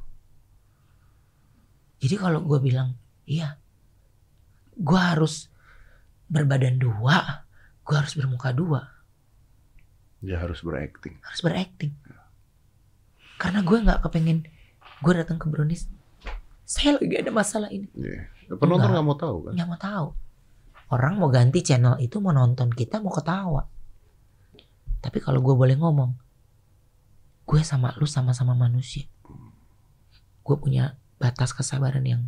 Jadi kalau gue bilang, iya, gue harus berbadan dua, gue harus bermuka dua, dia harus berakting harus berakting. Karena gue nggak kepengen gue datang ke Brownies, saya lagi ada masalah ini, Iya. Penonton nggak mau tahu kan nggak mau tahu. Orang mau ganti channel itu mau nonton kita mau ketawa. Tapi kalau gue boleh ngomong, gue sama lu sama-sama manusia. Gue punya batas kesabaran yang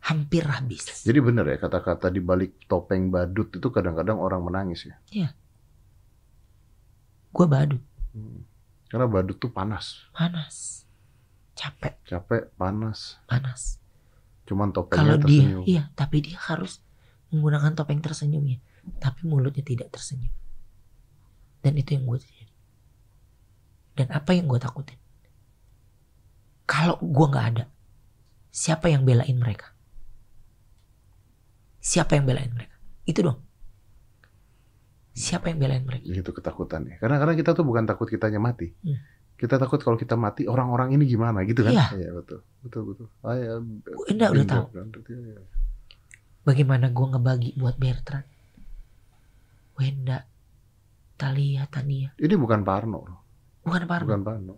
hampir habis. jadi bener ya kata-kata di balik topeng badut itu kadang-kadang orang menangis ya Gue badut, Hmm. karena badut tuh panas panas, capek, capek panas panas. Cuman topengnya Kalau dia, tersenyum iya, tapi dia harus menggunakan topeng tersenyumnya, tapi mulutnya tidak tersenyum. Dan itu yang gue terjadi. Dan apa yang gue takutin? Kalau gue nggak ada, siapa yang belain mereka? Siapa yang belain mereka? Itu dong. Siapa yang belain mereka? itu ketakutannya karena karena kita tuh bukan takut kitanya mati Hmm. Kita takut kalau kita mati orang-orang ini gimana? Gitu kan? Iya. betul. Betul betul. Ah, ya, udah bingo tahu. kan. Iya. Bagaimana gue ngebagi buat Bertrand, Wenda, Talia, Tania, ini bukan Parno bukan Parno, bukan Parno.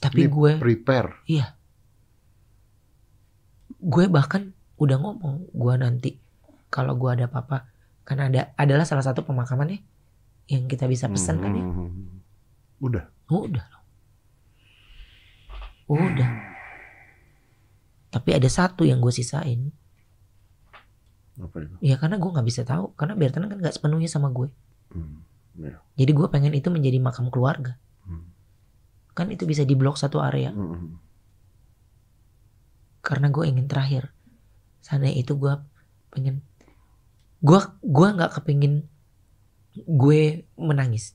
Tapi ini gue prepare. Gue bahkan udah ngomong gue nanti kalau gue ada apa-apa kan ada adalah salah satu pemakaman ya yang kita bisa pesan kan ya. Hmm. udah. Udah. loh udah. Tapi ada satu yang gue sisain. Apa itu? Ya karena gue nggak bisa tahu. Karena Bertrand kan nggak sepenuhnya sama gue Hmm. jadi gue pengen itu menjadi makam keluarga. Hmm. kan itu bisa diblok satu area. Hmm. karena gue ingin terakhir sana itu gue pengen gue gua nggak kepingin gue menangis.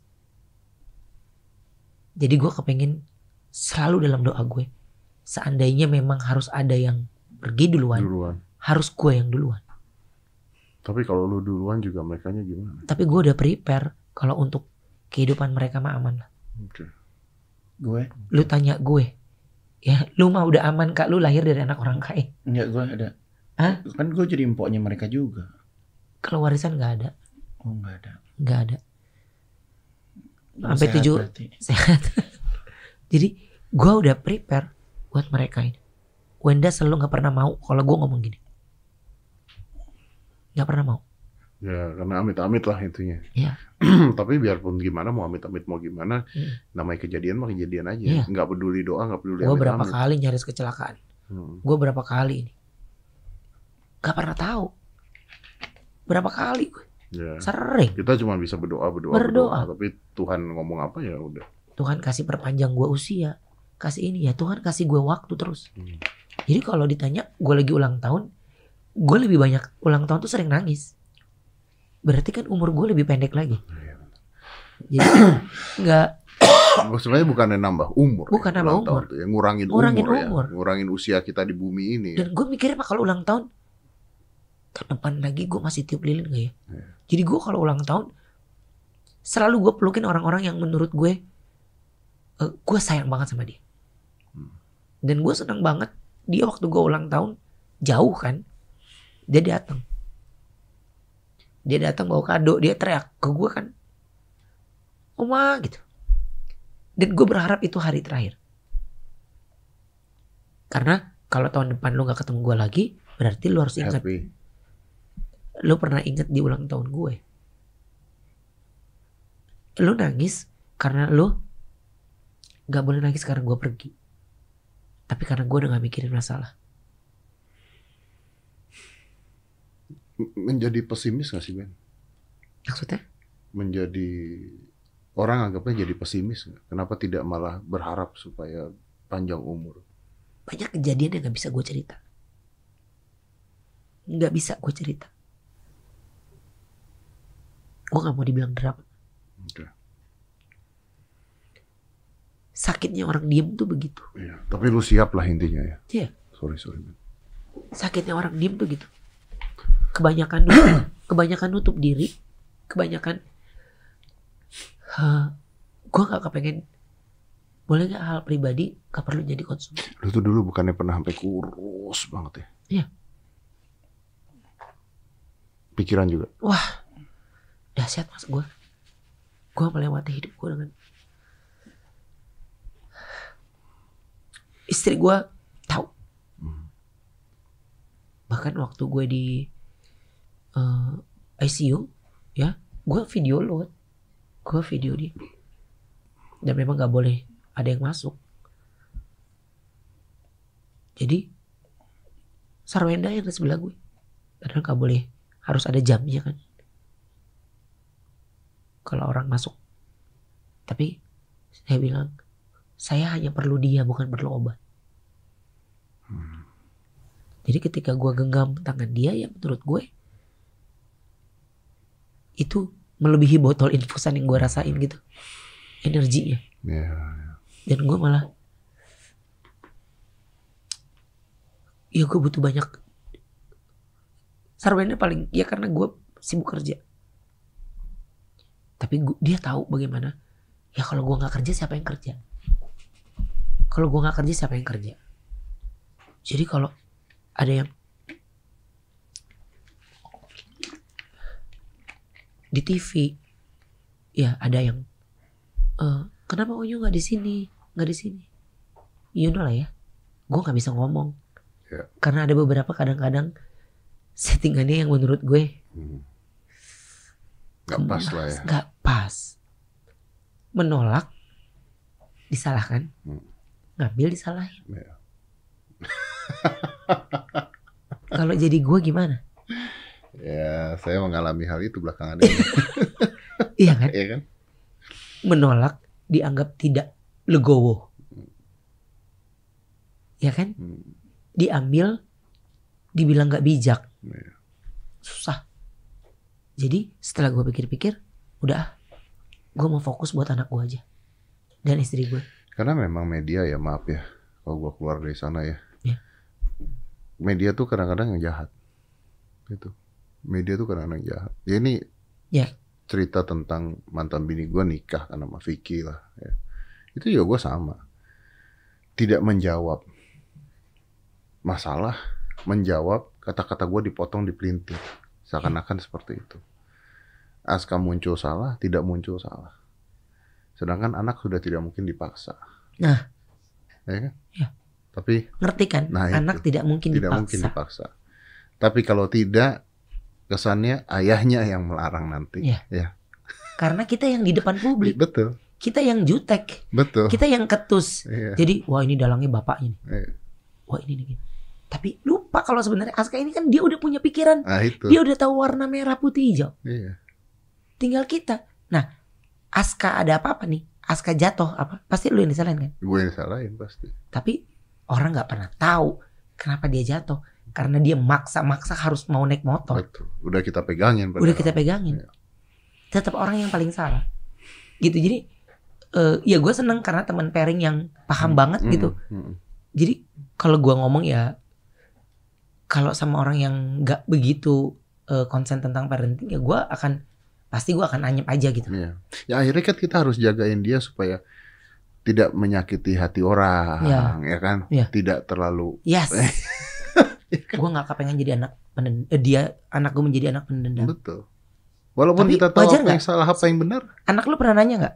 Jadi gue kepingin selalu dalam doa gue seandainya memang harus ada yang pergi duluan duluan harus gue yang duluan tapi kalau lu duluan juga mereka gimana tapi gue udah prepare kalau untuk kehidupan mereka mah aman lah Oke. Gue? lu tanya gue ya lu mah udah aman kak lu lahir dari anak orang kaya Enggak, gue ada. Hah? Kan gue jadi empoknya mereka juga. kalau warisan nggak ada Oh, enggak ada. nggak ada Sampai tujuh- berarti. sehat. Jadi gue udah prepare buat mereka ini. Wenda selalu nggak pernah mau kalau gue ngomong gini. Nggak pernah mau. ya karena amit-amit lah intinya Iya. tapi biarpun gimana mau amit-amit mau gimana Hmm. namanya kejadian mah kejadian aja Iya. nggak peduli doa nggak peduli Gue berapa kali nyaris kecelakaan. Hmm. Gue berapa kali ini. Gak pernah tahu. Berapa kali gue. Ya. Sering. Kita cuma bisa berdoa, berdoa, Berdoa. berdoa. Tapi Tuhan ngomong apa ya udah. Tuhan kasih perpanjang gue usia. Kasih ini ya. Tuhan kasih gue waktu terus. Hmm. Jadi kalau ditanya gue lagi ulang tahun. Gue lebih banyak ulang tahun tuh sering nangis. Berarti kan umur gue lebih pendek lagi. Iya. Jadi nggak Sebenarnya bukan nambah umur. Bukan ya, nambah umur. tuh ya. Ngurangin, Ngurangin umur, ya. umur. Ngurangin usia kita di bumi ini ya. Dan gue mikirnya pak kalau ulang tahun tahun depan lagi gue masih tiup lilin gak ya? Iya. Jadi gue kalau ulang tahun selalu gue pelukin orang-orang yang menurut gue eh, gue sayang banget sama dia. Dan gue senang banget dia waktu gue ulang tahun jauh kan, dia datang. Dia datang bawa kado, dia teriak ke gue kan, Oma gitu. Dan gue berharap itu hari terakhir. Karena kalau tahun depan lu gak ketemu gue lagi, berarti lu harus ingat Happy. lu pernah inget di ulang tahun gue. Lu nangis karena lu gak boleh nangis karena gue pergi. Tapi karena gue udah gak mikirin masalah. Menjadi pesimis gak sih Ben? Maksudnya? Menjadi orang anggapnya jadi pesimis? Kenapa tidak malah berharap supaya panjang umur? Banyak kejadian yang gak bisa gue cerita. Gak bisa gue cerita. Gue gak mau dibilang drama. Oke. Sakitnya orang diem tuh begitu. Iya. Tapi lu siap lah intinya ya. Iya. Sorry sorry Ben. sakitnya orang diem tuh gitu kebanyakan nutup, kebanyakan nutup diri kebanyakan gue gak kepengen boleh gak hal pribadi gak perlu jadi konsumsi Lu tuh dulu bukannya pernah sampai kurus banget ya? Iya. Pikiran juga. dahsyat mas gue gue melewati hidup gue dengan istri gue tahu. Hmm. bahkan waktu gue di eh, ICU ya gue video load gue video dia. Dan memang gak boleh ada yang masuk. Jadi Sarwenda yang di sebelah gue karena gak boleh harus ada jamnya kan. Kalau orang masuk. Tapi saya bilang saya hanya perlu dia bukan perlu obat Hmm. jadi ketika gue genggam tangan dia ya menurut gue itu melebihi botol infusan yang gue rasain gitu. Energinya. Ya. dan gue malah ya gue butuh banyak Sarwenda paling ya karena gue sibuk kerja. Tapi gua- dia tahu bagaimana ya kalau gue nggak kerja siapa yang kerja? Kalau gue nggak kerja siapa yang kerja jadi kalau ada yang di TV ya ada yang eh kenapa Onyo nggak di sini nggak di sini you know lah ya gue nggak bisa ngomong Ya. karena ada beberapa kadang-kadang settingannya yang menurut gue Hmm. Gak pas lah ya. nggak pas menolak disalahkan Hmm. ngambil disalahin Ya. kalau jadi gue gimana Ya, saya mengalami hal itu belakangan ini. iya kan Iya kan? menolak dianggap tidak legowo ya kan Hmm. diambil dibilang nggak bijak Iya. susah jadi setelah gue pikir-pikir udah gue mau fokus buat anak gue aja dan istri gue Karena memang media ya, maaf ya. Kalau gua keluar dari sana ya. Media tuh kadang-kadang yang jahat. Gitu. Media tuh kadang-kadang jahat. Ya ini Ya. cerita tentang mantan bini gua nikah kan sama Vicky lah. Ya. Itu juga gua sama. Tidak menjawab masalah, menjawab kata-kata gua dipotong dipelintir. Seakan-akan seperti itu. Aska muncul salah, tidak muncul salah. Sedangkan anak sudah tidak mungkin dipaksa. Nah. Ya kan? Ya. Tapi ngerti kan Nah, anak itu. tidak mungkin tidak dipaksa mungkin dipaksa. Tapi kalau tidak, kesannya ayahnya yang melarang nanti. Iya. Ya. karena kita yang di depan publik Betul, kita yang jutek betul. kita yang ketus Iya. jadi wah ini dalangnya bapaknya nih Iya. wah ini nih tapi lupa kalau sebenarnya Aska ini kan dia udah punya pikiran Nah itu. dia udah tahu warna merah putih hijau Iya. tinggal kita nah Aska ada apa-apa nih Aska jatuh apa pasti lu yang disalahin kan Gue yang salahin pasti. tapi orang nggak pernah tahu kenapa dia jatuh karena dia maksa-maksa harus mau naik motor Betul. Udah kita pegangin. udah padahal. kita pegangin Iya. tetap orang yang paling salah gitu jadi eh, ya gue seneng karena teman pairing yang paham banget Hmm, gitu hmm. jadi kalau gue ngomong ya kalau sama orang yang nggak begitu eh, konsen tentang parenting ya gue akan pasti gue akan anyep aja gitu Iya. Ya akhirnya kan kita harus jagain dia supaya tidak menyakiti hati orang, Iya. ya kan? Iya. Tidak terlalu yes gue nggak kepengen jadi anak pendendam eh, dia anak gue menjadi anak pendendam betul. Walaupun Tapi kita tahu apa yang salah, apa yang benar. anak lu pernah nanya nggak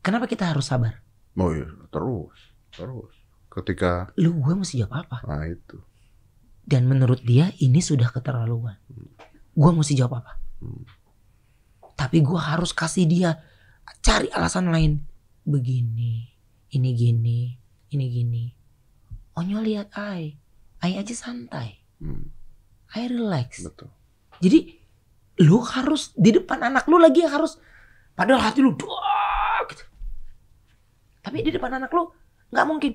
kenapa kita harus sabar Oh iya, terus, terus. Ketika, lu gue mesti jawab apa nah itu. dan menurut dia ini sudah keterlaluan gue mesti jawab apa Hmm. tapi gue harus kasih dia cari alasan lain begini ini gini ini gini. Onyo lihat ai ai aja santai. Hmm, ai relax. Betul. jadi lu harus di depan anak lu lagi harus padahal hati lu doa gitu. Tapi di depan anak lu nggak mungkin.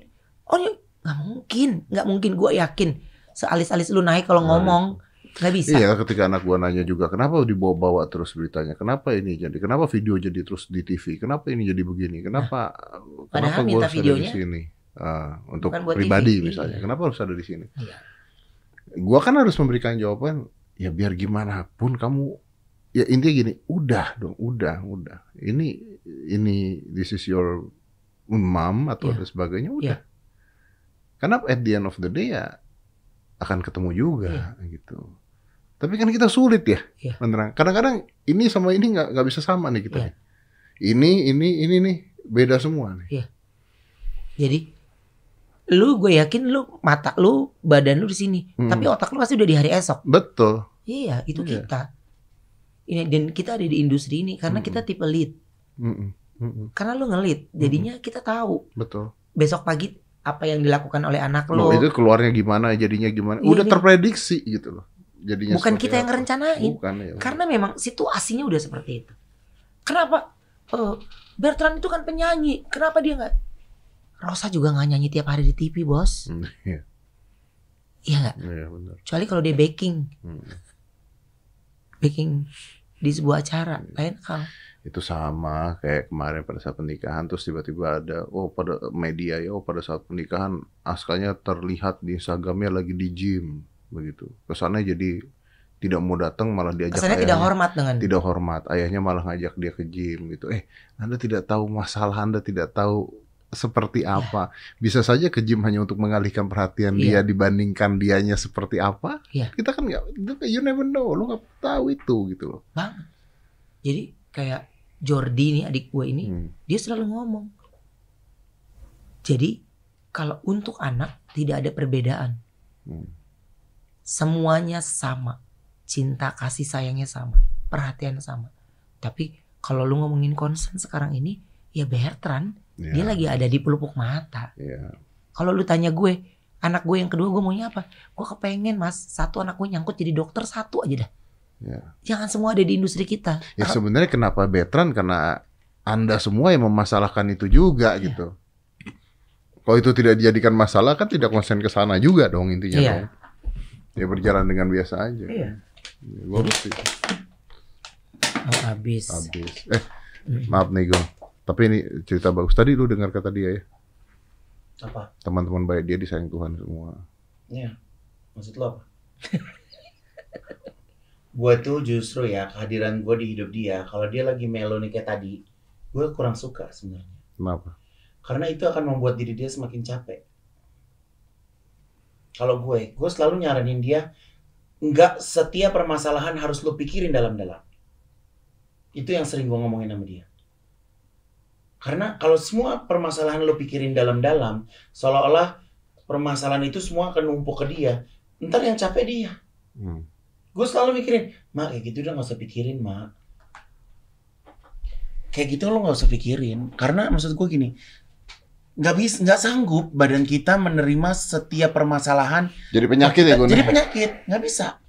Ya, nggak mungkin nggak mungkin gue yakin. Sealis-alis lu naik kalau Nah, ngomong nggak bisa Iya, ketika anak gua nanya juga, kenapa dibawa-bawa terus beritanya? Kenapa ini jadi? Kenapa video jadi terus di TV? Kenapa ini jadi begini? Kenapa? kenapa padahal gua harus ada di sini? Ah, untuk pribadi TV, misalnya, iya. kenapa harus ada di sini? Iya. Gua kan harus memberikan jawaban. Ya biar gimana pun kamu, ya intinya gini, udah dong, udah, udah. Ini, ini, this is your mom atau Iya. ada sebagainya, udah. Iya. Karena at the end of the day ya akan ketemu juga Iya. gitu. Tapi kan kita sulit ya Iya. menerang. Kadang-kadang ini sama ini nggak nggak bisa sama nih kita. Iya. nih. Ini ini ini nih beda semua nih. jadi lu gue yakin lu mata lu badan lu di sini Hmm. tapi otak lu pasti udah di hari esok Betul. iya itu Iya. kita ini dan kita ada di industri ini karena Mm-mm. kita tipe lead Mm-mm. Mm-mm. karena lu ngelit jadinya kita tahu Betul. besok pagi apa yang dilakukan oleh anak Loh, lo itu keluarnya gimana, jadinya gimana? Iya, Udah iya. terprediksi gitu loh. Jadinya bukan kita yang apa. ngerencanain. Bukan ya. karena memang situasinya udah seperti itu. Kenapa? Eh, Bertrand itu kan penyanyi. Kenapa dia nggak? Rosa juga nggak nyanyi tiap hari di TV bos. Hmm, Iya, iya nggak? Iya benar. kecuali kalau dia baking. Hmm. baking di sebuah acara. Lain hal. Itu sama kayak kemarin pada saat pernikahan terus tiba-tiba ada oh pada media ya oh pada saat pernikahan Askanya terlihat di Instagramnya lagi di gym begitu. Kesannya jadi tidak mau datang malah diajak kesannya tidak ayahnya. hormat dengan tidak hormat. Ayahnya malah ngajak dia ke gym gitu. Eh, Anda tidak tahu masalah Anda tidak tahu seperti Iya. apa. Bisa saja ke gym hanya untuk mengalihkan perhatian dia Iya. dibandingkan dianya seperti apa. Iya. Kita kan nggak, you never know, lu nggak tahu itu gitu loh. banget jadi kayak Jordi nih adik gue ini Hmm. dia selalu ngomong jadi kalau untuk anak tidak ada perbedaan Hmm. Semuanya sama cinta kasih sayangnya sama perhatian sama tapi kalau lu ngomongin concern sekarang ini ya Bertrand Iya, dia lagi ada di pelupuk mata iya. kalau lu tanya gue anak gue yang kedua gue maunya apa gue kepengen mas satu anak gue nyangkut jadi dokter satu aja dah Iya. jangan semua ada di industri kita Ya sebenarnya kenapa Betran karena Anda semua yang memasalahkan itu juga Iya. gitu. Kalau itu tidak dijadikan masalah kan tidak konsen ke sana juga dong intinya Iya. dong. Ya berjalan dengan biasa aja. Iya. Ya, gua ngerti. oh, habis Habis. Eh, Hmm. maaf nih Gong. Tapi ini cerita bagus. Tadi lu dengar kata dia ya. Apa? Teman-teman baik dia disayang Tuhan semua. Iya. Maksud lo apa? gue tuh justru ya kehadiran gue di hidup dia kalau dia lagi melo nih kayak tadi gue kurang suka sebenarnya Kenapa? karena itu akan membuat diri dia semakin capek kalau gue gue selalu nyaranin dia nggak setiap permasalahan harus lo pikirin dalam-dalam. Itu yang sering gue ngomongin sama dia. Karena kalau semua permasalahan lo pikirin dalam-dalam seolah-olah permasalahan itu semua akan numpuk ke dia ntar yang capek dia. Hmm. gue selalu mikirin mak kayak gitu udah nggak usah pikirin mak kayak gitu lo nggak usah pikirin. Karena maksud gue gini nggak bisa nggak sanggup badan kita menerima setiap permasalahan Jadi penyakit ya Gun? jadi penyakit nggak bisa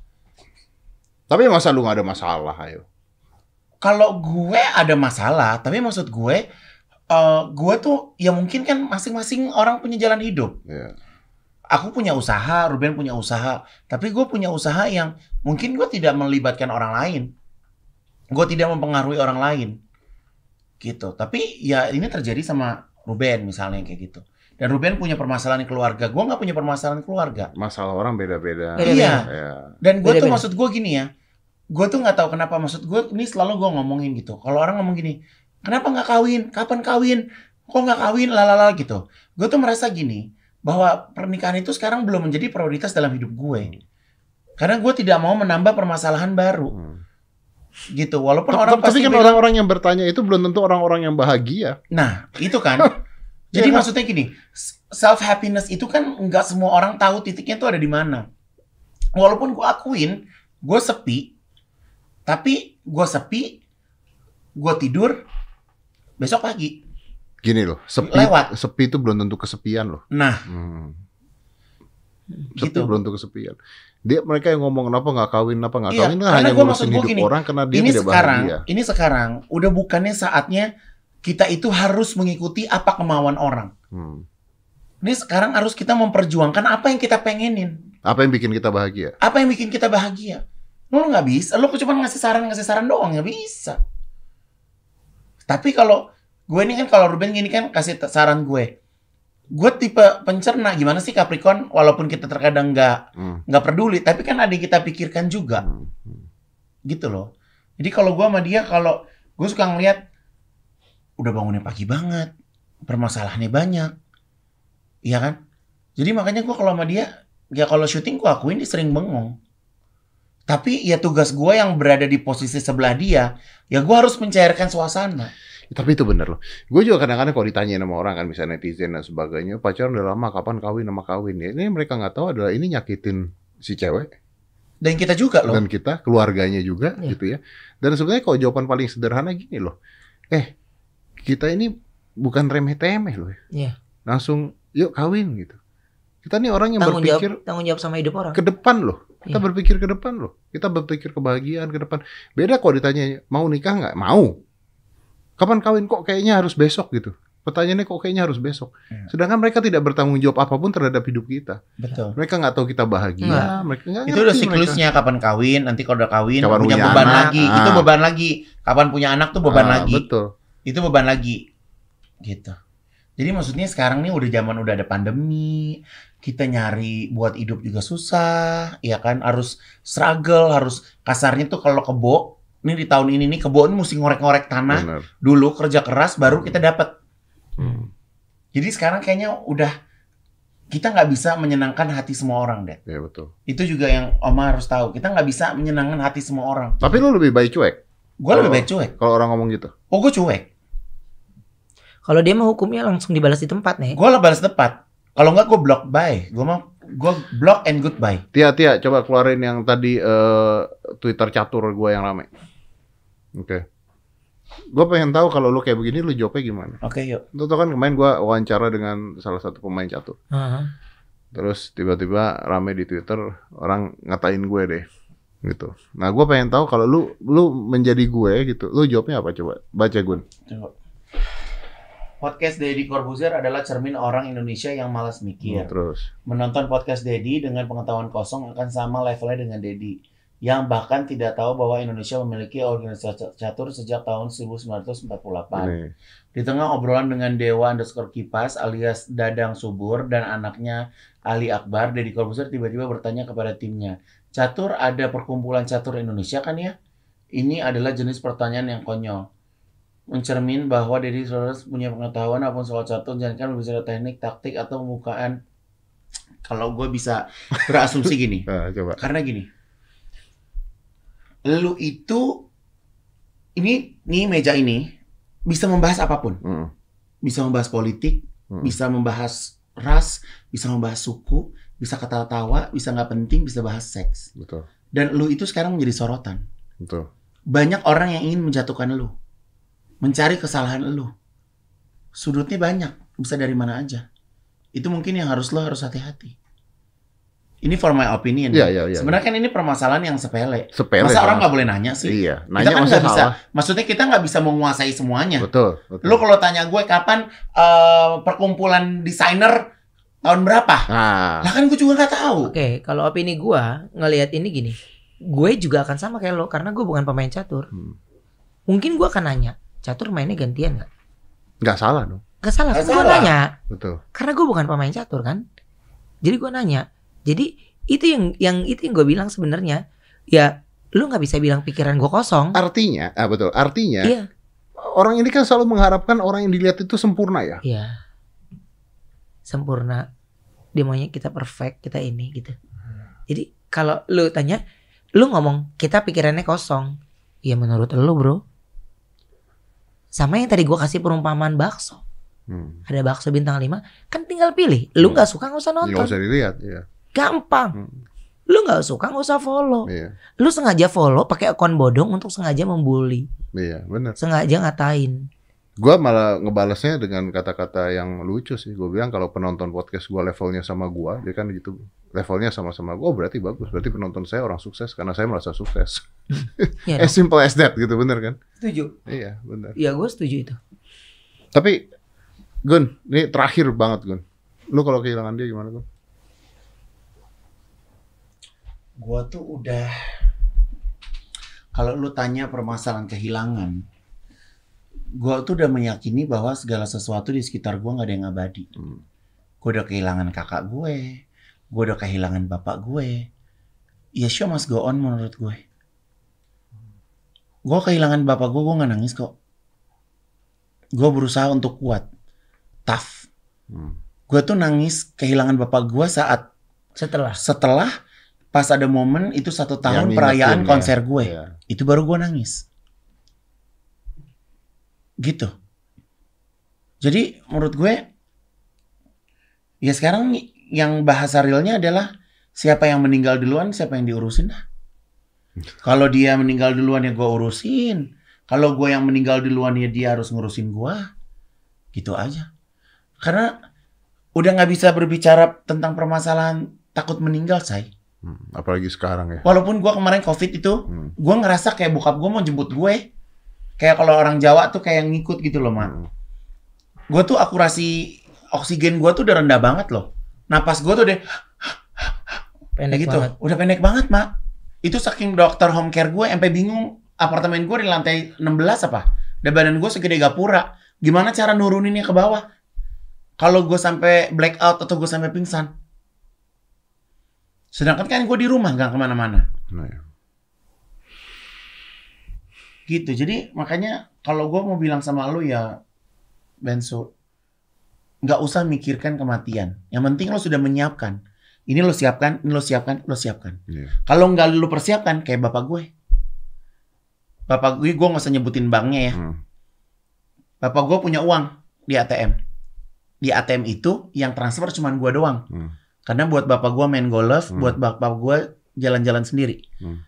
Tapi masa lu gak ada masalah ayo? kalau gue ada masalah tapi maksud gue eh gue tuh ya mungkin kan masing-masing orang punya jalan hidup Ya. aku punya usaha, Ruben punya usaha, tapi gue punya usaha yang mungkin gue tidak melibatkan orang lain, gue tidak mempengaruhi orang lain, gitu. Tapi ya ini terjadi sama Ruben misalnya kayak gitu. Dan Ruben punya permasalahan keluarga. Gue nggak punya permasalahan keluarga. Masalah orang beda-beda. Iya. Ya. Dan gue tuh maksud gue gini ya. Gue tuh nggak tahu kenapa maksud gue ini selalu gue ngomongin gitu. Kalau orang ngomong gini, kenapa nggak kawin? Kapan kawin? Kok nggak kawin? Lalala gitu. Gue tuh merasa gini bahwa pernikahan itu sekarang belum menjadi prioritas dalam hidup gue. Karena gue tidak mau menambah permasalahan baru Hmm. Gitu. Walaupun orang tapi pasti kan orang-orang yang bertanya itu belum tentu orang-orang yang bahagia. Nah, itu kan. Jadi Iya kan? maksudnya gini, self happiness itu kan nggak semua orang tahu titiknya itu ada di mana. Walaupun gue akuin, gue sepi, tapi gue sepi, gue tidur, besok pagi. Gini loh, sepi, Lewat. sepi itu belum tentu kesepian loh. Nah, Hmm. Sepi gitu. belum tentu kesepian. Dia mereka yang ngomong kenapa nggak kawin, kenapa nggak Iya, kawin, kan karena hanya ngurusin hidup gini, orang karena dia ini tidak sekarang, bahagia. ini sekarang udah bukannya saatnya kita itu harus mengikuti apa kemauan orang. Hmm. Ini sekarang harus kita memperjuangkan apa yang kita pengenin. Apa yang bikin kita bahagia? Apa yang bikin kita bahagia? Lo nggak bisa, lo cuma ngasih saran ngasih saran doang nggak bisa. Tapi kalau gue ini kan kalau Ruben gini kan kasih saran gue, gue tipe pencerna gimana sih Capricorn? Walaupun kita terkadang nggak Hmm. nggak peduli, tapi kan ada yang kita pikirkan juga, Hmm. gitu loh. Jadi kalau gue sama dia kalau gue suka ngeliat udah bangunnya pagi banget, permasalahannya banyak, iya kan? Jadi makanya gue kalau sama dia, ya kalau syuting gue akuin dia sering bengong. Tapi ya tugas gue yang berada di posisi sebelah dia, ya gue harus mencairkan suasana. Tapi itu bener loh. Gue juga kadang-kadang kalau ditanya sama orang kan, misalnya netizen dan sebagainya, pacaran udah lama, kapan kawin sama kawin ya. Ini mereka nggak tahu adalah ini nyakitin si cewek Dan kita juga loh. dan kita, keluarganya juga Iya. gitu ya. Dan sebenarnya kalau jawaban paling sederhana gini loh, eh kita ini bukan remeh-temeh loh. ya. Iya. Langsung yuk kawin gitu. Kita nih orang yang Tanggung berpikir jawab, tanggung jawab sama hidup orang. ke depan loh. Kita Iya. berpikir ke depan loh. Kita berpikir kebahagiaan ke depan. Beda kalau ditanya mau nikah nggak? Mau. Kapan kawin kok kayaknya harus besok gitu. Pertanyaannya kok kayaknya harus besok. Iya. Sedangkan mereka tidak bertanggung jawab apa pun terhadap hidup kita. Betul. Mereka nggak tahu kita bahagia. Nggak. Mereka nggak Itu udah ngerti mereka. siklusnya kapan kawin, nanti kalau udah kawin Kapan punya punya beban anak, lagi. ah. Itu beban lagi. Kapan punya anak tuh beban Ah, lagi. Betul. Itu beban lagi. Gitu. Jadi maksudnya sekarang nih udah zaman udah ada pandemi, kita nyari buat hidup juga susah, ya kan? Harus struggle, harus kasarnya tuh kalau kebo, ini di tahun ini nih kebo ini mesti ngorek-ngorek tanah Benar. dulu kerja keras baru kita dapat. Hmm. Jadi sekarang kayaknya udah kita nggak bisa menyenangkan hati semua orang deh. Ya betul. Itu juga yang Oma harus tahu. Kita nggak bisa menyenangkan hati semua orang. Tapi lu lebih baik cuek Gue lebih baik cuek. kalau orang ngomong gitu. Oh gue cuek. Kalau dia mau hukumnya langsung dibalas di tempat nih. Gue lah balas tepat. Kalau nggak gue block bye. Gue mau gue block and goodbye. Tia, Tia, coba keluarin yang tadi eh, Twitter catur gue yang rame. Oke. Gue pengen tahu kalau lu kayak begini, lu jawabnya gimana? Oke yuk. Lu tau kan kemarin gue wawancara dengan salah satu pemain catur. Heeh. Terus tiba-tiba rame di Twitter orang ngatain gue deh gitu. Nah gue pengen tahu kalau lu lu menjadi gue gitu, lu jawabnya apa coba? Baca Gun. Coba. Podcast Deddy Corbuzier adalah cermin orang Indonesia yang malas mikir. Terus. Menonton podcast Deddy dengan pengetahuan kosong akan sama levelnya dengan Deddy. Yang bahkan tidak tahu bahwa Indonesia memiliki organisasi catur sejak tahun 1948. Ini. Di tengah obrolan dengan Dewa underscore Kipas alias Dadang Subur dan anaknya Ali Akbar, Deddy Corbuzier tiba-tiba bertanya kepada timnya, Catur ada perkumpulan catur Indonesia kan ya? Ini adalah jenis pertanyaan yang konyol. Mencermin bahwa Deddy Corbuzier punya pengetahuan apa pun soal catur, jangan berbicara teknik, taktik, atau pembukaan. Kalau gue bisa berasumsi gini, Nah, coba. karena gini, lu itu, ini, nih meja ini, bisa membahas apa pun Mm, bisa membahas politik, mm. bisa membahas ras, bisa membahas suku, bisa ketawa-tawa, bisa nggak penting, bisa bahas seks. Betul, Dan lu itu sekarang menjadi sorotan. betul. Banyak orang yang ingin menjatuhkan lu, mencari kesalahan lu. Sudutnya banyak, bisa dari mana aja. Itu mungkin yang harus lo harus hati-hati. Ini for my opinion. Iya, iya, iya. Sebenarnya kan ini permasalahan yang sepele. Sepele. Masa orang nggak boleh nanya sih? Iya, Kita nanya kan masa nggak bisa. salah. Maksudnya kita nggak bisa menguasai semuanya. Betul, betul. Lu kalau tanya gue kapan eh, perkumpulan desainer tahun berapa? Nah, Lah kan gue juga nggak tahu. Oke, kalau opini gua ngelihat ini gini, gue juga akan sama kayak lo karena gue bukan pemain catur. Hmm. Mungkin gua akan nanya, catur mainnya gantian nggak? nggak salah dong. Gak salah Nggak kan gue salah. nanya. Betul. Karena gue bukan pemain catur kan. Jadi gue nanya. Jadi itu yang yang itu yang gue bilang sebenarnya. Ya lu nggak bisa bilang pikiran gue kosong. Artinya, ah betul. Artinya Iya. orang ini kan selalu mengharapkan orang yang dilihat itu sempurna ya. Iya. Sempurna. Dia maunya kita perfect, kita ini gitu. Jadi kalau lu tanya, lu ngomong kita pikirannya kosong. Ya menurut lu bro. Sama yang tadi gua kasih perumpamaan bakso. Hmm. Ada bakso bintang 5, kan tinggal pilih. Lu nggak suka nggak usah Nggak nonton. usah dilihat, ya. Gampang. Hmm. Lu nggak suka nggak usah follow. Iya, Lu sengaja follow pakai akun bodong untuk sengaja membuli, iya, benar. sengaja ngatain. Gua malah ngebalasnya dengan kata-kata yang lucu sih. Gue bilang kalau penonton podcast gua levelnya sama gua, dia kan gitu levelnya sama-sama gua, oh, berarti bagus. Berarti penonton saya orang sukses karena saya merasa sukses. Ya, As simple as that gitu, bener kan? setuju. Iya, bener. Ya gue setuju itu. Tapi Gun, ini terakhir banget Gun. Lu kalau kehilangan dia gimana Gun? Gua tuh udah kalau lu tanya permasalahan kehilangan, gua tuh udah meyakini bahwa segala sesuatu di sekitar gua nggak ada yang abadi. Hmm. Gue udah kehilangan kakak gue, gue udah kehilangan bapak gue. Ya show must go on menurut gue. Gue kehilangan bapak gue, gue nggak nangis kok. Gue berusaha untuk kuat, tough. Hmm. Gue tuh nangis kehilangan bapak gue saat Setelah setelah pas ada momen itu satu tahun Yang perayaan ngingetin, konser ya. gue. Iya. itu baru gue nangis. Gitu. Jadi menurut gue ya sekarang yang bahasa realnya adalah siapa yang meninggal duluan siapa yang diurusin dah. Kalau dia meninggal duluan ya gue urusin. Kalau gue yang meninggal duluan ya dia harus ngurusin gue. Gitu aja. Karena udah nggak bisa berbicara tentang permasalahan takut meninggal say Hmm. Apalagi sekarang ya. Walaupun gua kemarin covid itu, Hmm. gua ngerasa kayak bokap gua mau jemput gue. Kayak kalau orang Jawa tuh kayak ngikut gitu loh, Mak. Hmm. Gue tuh akurasi oksigen gua tuh udah rendah banget loh. Napas gua tuh udah pendek gitu. banget. Udah pendek banget, Mak. Itu saking dokter home care gue sampai bingung apartemen gue di lantai 16 apa? Dan badan gue segede gapura. Gimana cara nuruninnya ke bawah? Kalau gue sampai blackout atau gue sampai pingsan. Sedangkan kan gue di rumah nggak ke mana-mana. Nah, ya. gitu jadi makanya kalau gue mau bilang sama lu ya Benso nggak usah mikirkan kematian yang penting lo sudah menyiapkan ini lo siapkan ini lo siapkan lo siapkan Iya. kalau nggak lo persiapkan kayak bapak gue bapak gue gue nggak usah nyebutin banknya ya Hmm. bapak gue punya uang di ATM di ATM itu yang transfer cuma gue doang Hmm. Karena buat bapak gue main golf Hmm. buat bapak gue jalan-jalan sendiri Hmm.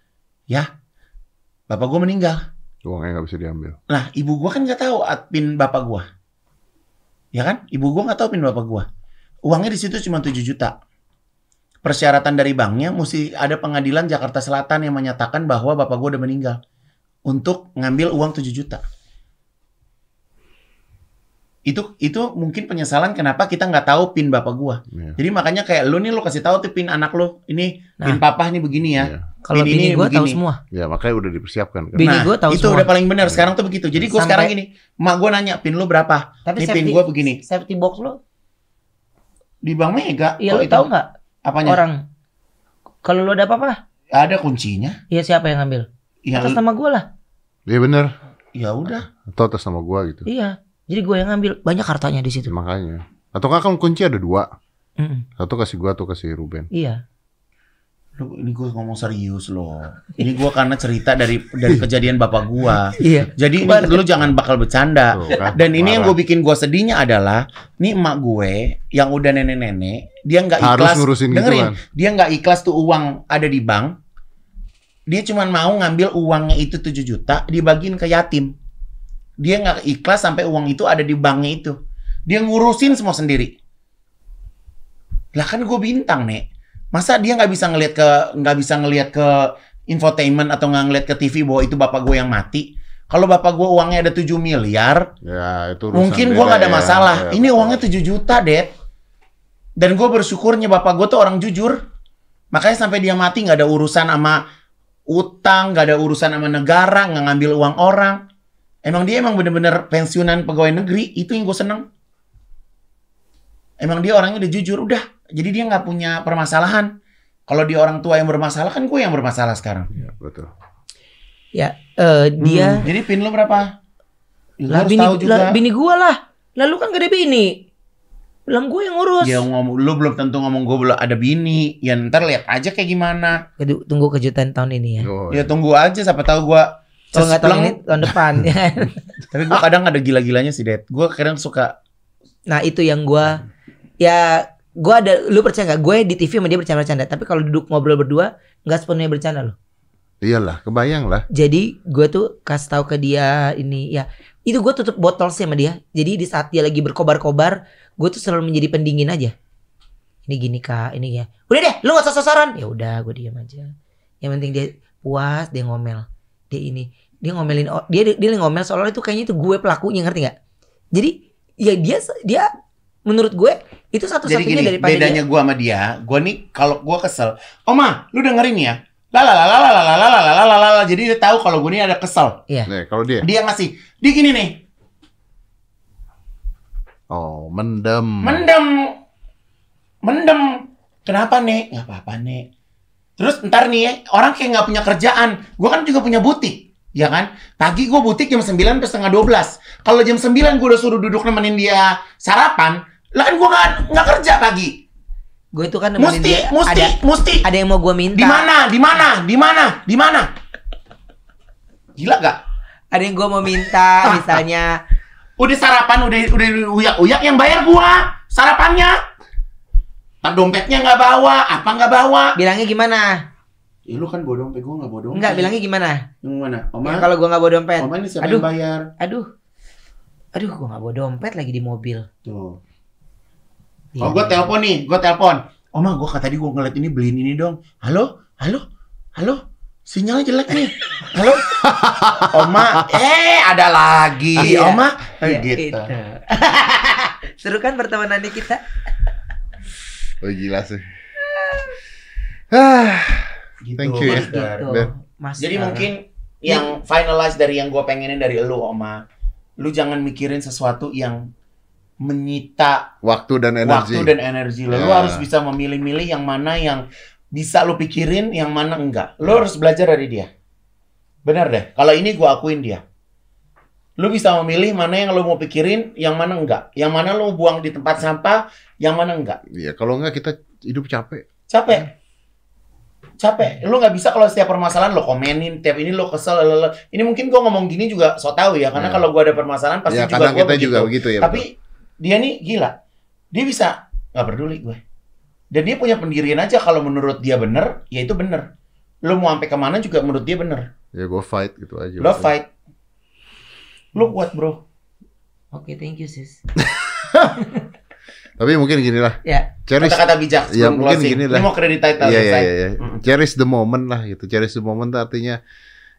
ya bapak gue meninggal Uangnya nggak bisa diambil. Nah, ibu gua kan nggak tahu pin bapak gua. Ya kan? Ibu gua nggak tahu pin bapak gua. Uangnya di situ cuma 7 juta. Persyaratan dari banknya mesti ada pengadilan Jakarta Selatan yang menyatakan bahwa bapak gua udah meninggal untuk ngambil uang 7 juta. Itu itu mungkin penyesalan kenapa kita nggak tahu pin bapak gua. Iya. Jadi makanya kayak lu nih lu kasih tahu tuh pin anak lu. Ini pin papa nih begini ya. Iya. Kalau Bini bini ini tahu begini. semua. Ya, makanya udah dipersiapkan kan. Bini nah, gua tahu itu semua. udah paling benar. Sekarang tuh begitu. Jadi gua Sampai- sekarang gini, mak gua nanya pin lu berapa? Tapi Ini pin gua begini. Safety box lo, Di Bank Mega. iya itu? tahu nggak Apanya? orang kalau lo ada apa-apa, Ada kuncinya. ya siapa yang ngambil? Ya, Atas nama gue lah. Iya bener. ya udah. Atau atas nama gua gitu. Iya. Jadi gue yang ngambil banyak hartanya di situ. Makanya. Atau kan kan kunci ada dua. Mm-mm. Satu kasih gua, satu kasih Ruben. Iya. Lu, ini gue ngomong serius loh. Ini gua karena cerita dari dari kejadian bapak gua. Iya. Jadi ini, lu jangan bakal bercanda. Tuh, kan? Dan ini yang Marah. gue bikin gua sedihnya adalah, nih emak gue yang udah nenek-nenek, dia nggak harus ikhlas. ngurusin dengerin, gituan. dia nggak ikhlas tuh uang ada di bank. Dia cuma mau ngambil uangnya itu 7 juta, dibagiin ke yatim. Dia nggak ikhlas sampai uang itu ada di banknya itu. Dia ngurusin semua sendiri. Lah kan gue bintang nek. Masa dia nggak bisa ngelihat ke nggak bisa ngelihat ke infotainment atau nggak ngelihat ke TV bahwa itu bapak gue yang mati? Kalau bapak gue uangnya ada 7 miliar, Ya, itu mungkin gue nggak ada ya. masalah. Ya, Ini betul. uangnya 7 juta, Dad. Dan gue bersyukurnya bapak gue tuh orang jujur. Makanya sampai dia mati nggak ada urusan sama utang, nggak ada urusan sama negara, nggak ngambil uang orang. Emang dia emang bener-bener pensiunan pegawai negeri. Itu yang gue seneng. emang dia orangnya udah jujur, udah. Jadi dia nggak punya permasalahan. Kalau dia orang tua yang bermasalah kan gue yang bermasalah sekarang. Iya, betul. Ya, eh, dia Hmm, Jadi pin lu berapa? Lu lah harus bini, tahu juga. lah, bini gua lah. Lalu kan gak ada bini. Bilang gue yang ngurus. Ya ngomong, lu belum tentu ngomong gue belum ada bini. Ya ntar lihat aja kayak gimana. Tunggu kejutan tahun ini ya. Oh, Ya tunggu aja siapa tahu gua Kalau nggak tahun ini tahun depan. Tapi gua kadang ada gila-gilanya sih, Dad. Gua kadang suka nah itu yang gua ya gua ada lu percaya nggak? Gue di TV sama dia bercanda-bercanda. Tapi kalau duduk ngobrol berdua nggak sepenuhnya bercanda loh. Iyalah, kebayang lah. jadi gue tuh kasih tahu ke dia ini ya itu gue tutup botol sih sama dia. Jadi di saat dia lagi berkobar-kobar gue tuh selalu menjadi pendingin aja. Ini gini kak ini ya. Udah deh lu gak usah sasaran ya udah gue diam aja. Yang penting dia puas dia ngomel. Dia ini dia ngomelin dia dia ngomel seolah itu kayaknya itu gue pelakunya ngerti nggak jadi ya dia dia menurut gue itu Jadi satu-satunya gini, daripada bedanya dia, gua sama dia, gua nih kalau gua kesel, Oma, lu dengerin ya. Lalalalalalalalalalalalala. Jadi dia tahu kalau gue ini ada kesel. Iya. Nih, kalau dia, Dia ngasih, dia gini nih, oh, mendem. mendem, mendem. Kenapa nek? Gak apa-apa nek. Terus ntar nih ya, orang kayak nggak punya kerjaan. Gue kan juga punya butik. Ya kan? Pagi gue butik jam 9 sampai setengah 12. Kalau jam 9 gue udah suruh duduk nemenin dia sarapan, lah kan gue nggak nggak kerja pagi. gue itu kan nemenin Mesti, dia mesti, ada mesti. ada yang mau gue minta Di mana? Di mana? Di mana? Di mana? Gila gak? ada yang gue mau minta misalnya Udah sarapan, udah udah uyak-uyak yang bayar gua sarapannya. Tak dompetnya nggak bawa, apa nggak bawa? bilangnya gimana Ya lu kan bawa dompet, gua nggak bawa dompet. Enggak bilangnya gimana Yang mana? Oma? Ya, kalau gue nggak bawa dompet Oma ini siapa Aduh. yang bayar? aduh aduh gue nggak bawa dompet lagi di mobil Tuh. Iya. Oh, gua telepon nih, gua telepon. Oma, gua kata tadi gua ngeliat ini beliin ini dong. Halo? Halo? Halo? Sinyalnya jelek nih. Halo? Oma, eh ada lagi. Iya. Oma, Iya, gitu. itu. seru kan pertemanannya kita Oh, gila sih. Ah, Gitu, Thank you ya. Mas Dar. gitu Ben. Mas Jadi mungkin yang finalize dari yang gue pengenin dari lu, Oma, lu jangan mikirin sesuatu yang menyita waktu dan energi. waktu dan energi lo. Lu Ya. harus bisa memilih-milih yang mana yang bisa lu pikirin, yang mana enggak. Lu harus belajar dari dia. Benar deh. Kalau ini gua akuin dia. Lu bisa memilih mana yang lu mau pikirin, yang mana enggak. Yang mana lu buang di tempat sampah, yang mana enggak. Iya, kalau enggak kita hidup capek. Capek. Capek. Lu nggak bisa kalau setiap permasalahan lo komenin, tiap ini lo kesel. lalalala. Ini mungkin gua ngomong gini juga so tau ya, karena Ya. kalau gua ada permasalahan pasti ya, juga kita begitu. juga begitu ya. Tapi dia nih gila. Dia bisa nggak peduli gue. Dan dia punya pendirian aja kalau menurut dia bener, ya itu bener. Lu mau sampai ke mana juga menurut dia bener. betul. ya gue fight gitu aja. Lo fight. Lu kuat bro. oke thank you sis Tapi mungkin gini lah. ya Cherish Kata-kata bijak Ya, mungkin closing. gini Ini lah. mau kredit title Iya iya selesai. iya. Mm. Cherish the moment lah gitu. Cherish the moment artinya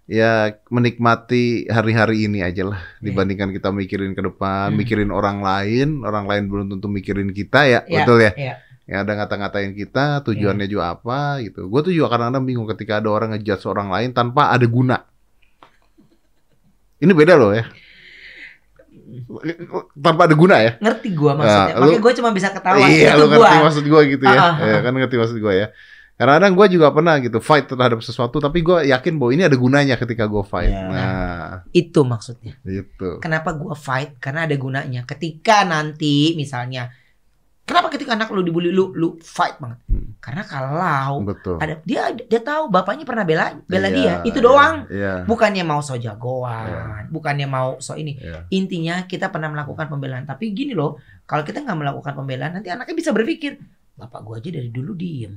ya menikmati hari-hari ini aja lah Iya. dibandingkan kita mikirin ke depan, Hmm. mikirin orang lain, orang lain belum tentu mikirin kita ya, Ya, betul ya. ya. Ya ada ngata-ngatain kita, tujuannya juga apa gitu. Gue tuh juga kadang-kadang bingung ketika ada orang ngejudge orang lain tanpa ada guna. Ini beda loh ya. Tanpa ada guna ya. ngerti gue maksudnya Nah, lu- makanya gue cuma bisa ketawa Iya, itu lu ngerti maksud gue gitu ya. Ah, Ya, kan ngerti maksud gue ya. Kadang-kadang gue juga pernah gitu fight terhadap sesuatu, tapi gue yakin bahwa ini ada gunanya ketika gue fight. Iya. Nah, itu maksudnya gitu. kenapa gue fight karena ada gunanya ketika nanti misalnya kenapa ketika anak lu dibully lu lu fight banget Hmm. karena kalau Betul. ada dia dia tahu bapaknya pernah bela bela Iya, dia itu iya, doang Iya. bukannya mau so jagoan bukannya mau so ini Iya. intinya kita pernah melakukan pembelaan tapi gini loh kalau kita nggak melakukan pembelaan nanti anaknya bisa berpikir bapak gua aja dari dulu diem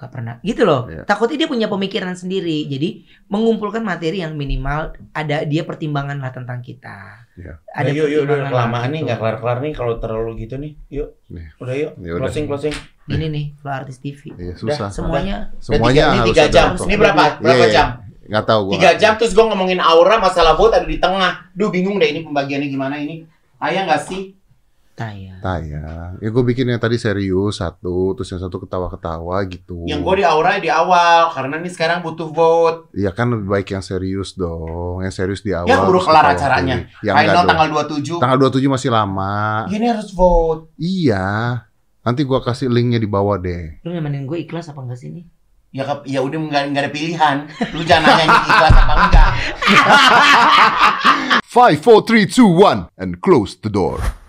gak pernah gitu loh Iya. takutnya dia punya pemikiran sendiri jadi mengumpulkan materi yang minimal ada dia pertimbangan lah tentang kita Iya. ada Ayo, yuk, udah pertimbangan kelamaan nih, gitu. nggak kelar-kelar nih kalau terlalu gitu nih. Yuk, Iya. udah yuk, Ya udah. closing, closing. ini nih Flow Artis TV Iya, susah. semuanya Udah Semuanya tiga, harus tiga jam. Ini berapa? Berapa Iya, iya. jam? Nggak tahu gue. Tiga jam terus gue ngomongin aura masalah vote ada di tengah. Duh bingung deh ini pembagiannya gimana ini. Ayah nggak sih? Tayang. tayang. Ya gue bikin yang tadi serius satu, terus yang satu ketawa-ketawa gitu. Yang gue di aura di awal karena ini sekarang butuh vote. Iya kan lebih baik yang serius dong, yang serius di awal. Ya udah kelar acaranya. Ya enggak Final dong. tanggal 27. Tanggal 27 masih lama. Ya, ini harus vote. Iya. Nanti gua kasih linknya di bawah deh. Lu nemenin gue ikhlas apa enggak sih nih? Ya ya udah nggak nggak ada pilihan. Lu jangan nanya ini ikhlas apa enggak. Five, four, three, two, one, and close the door.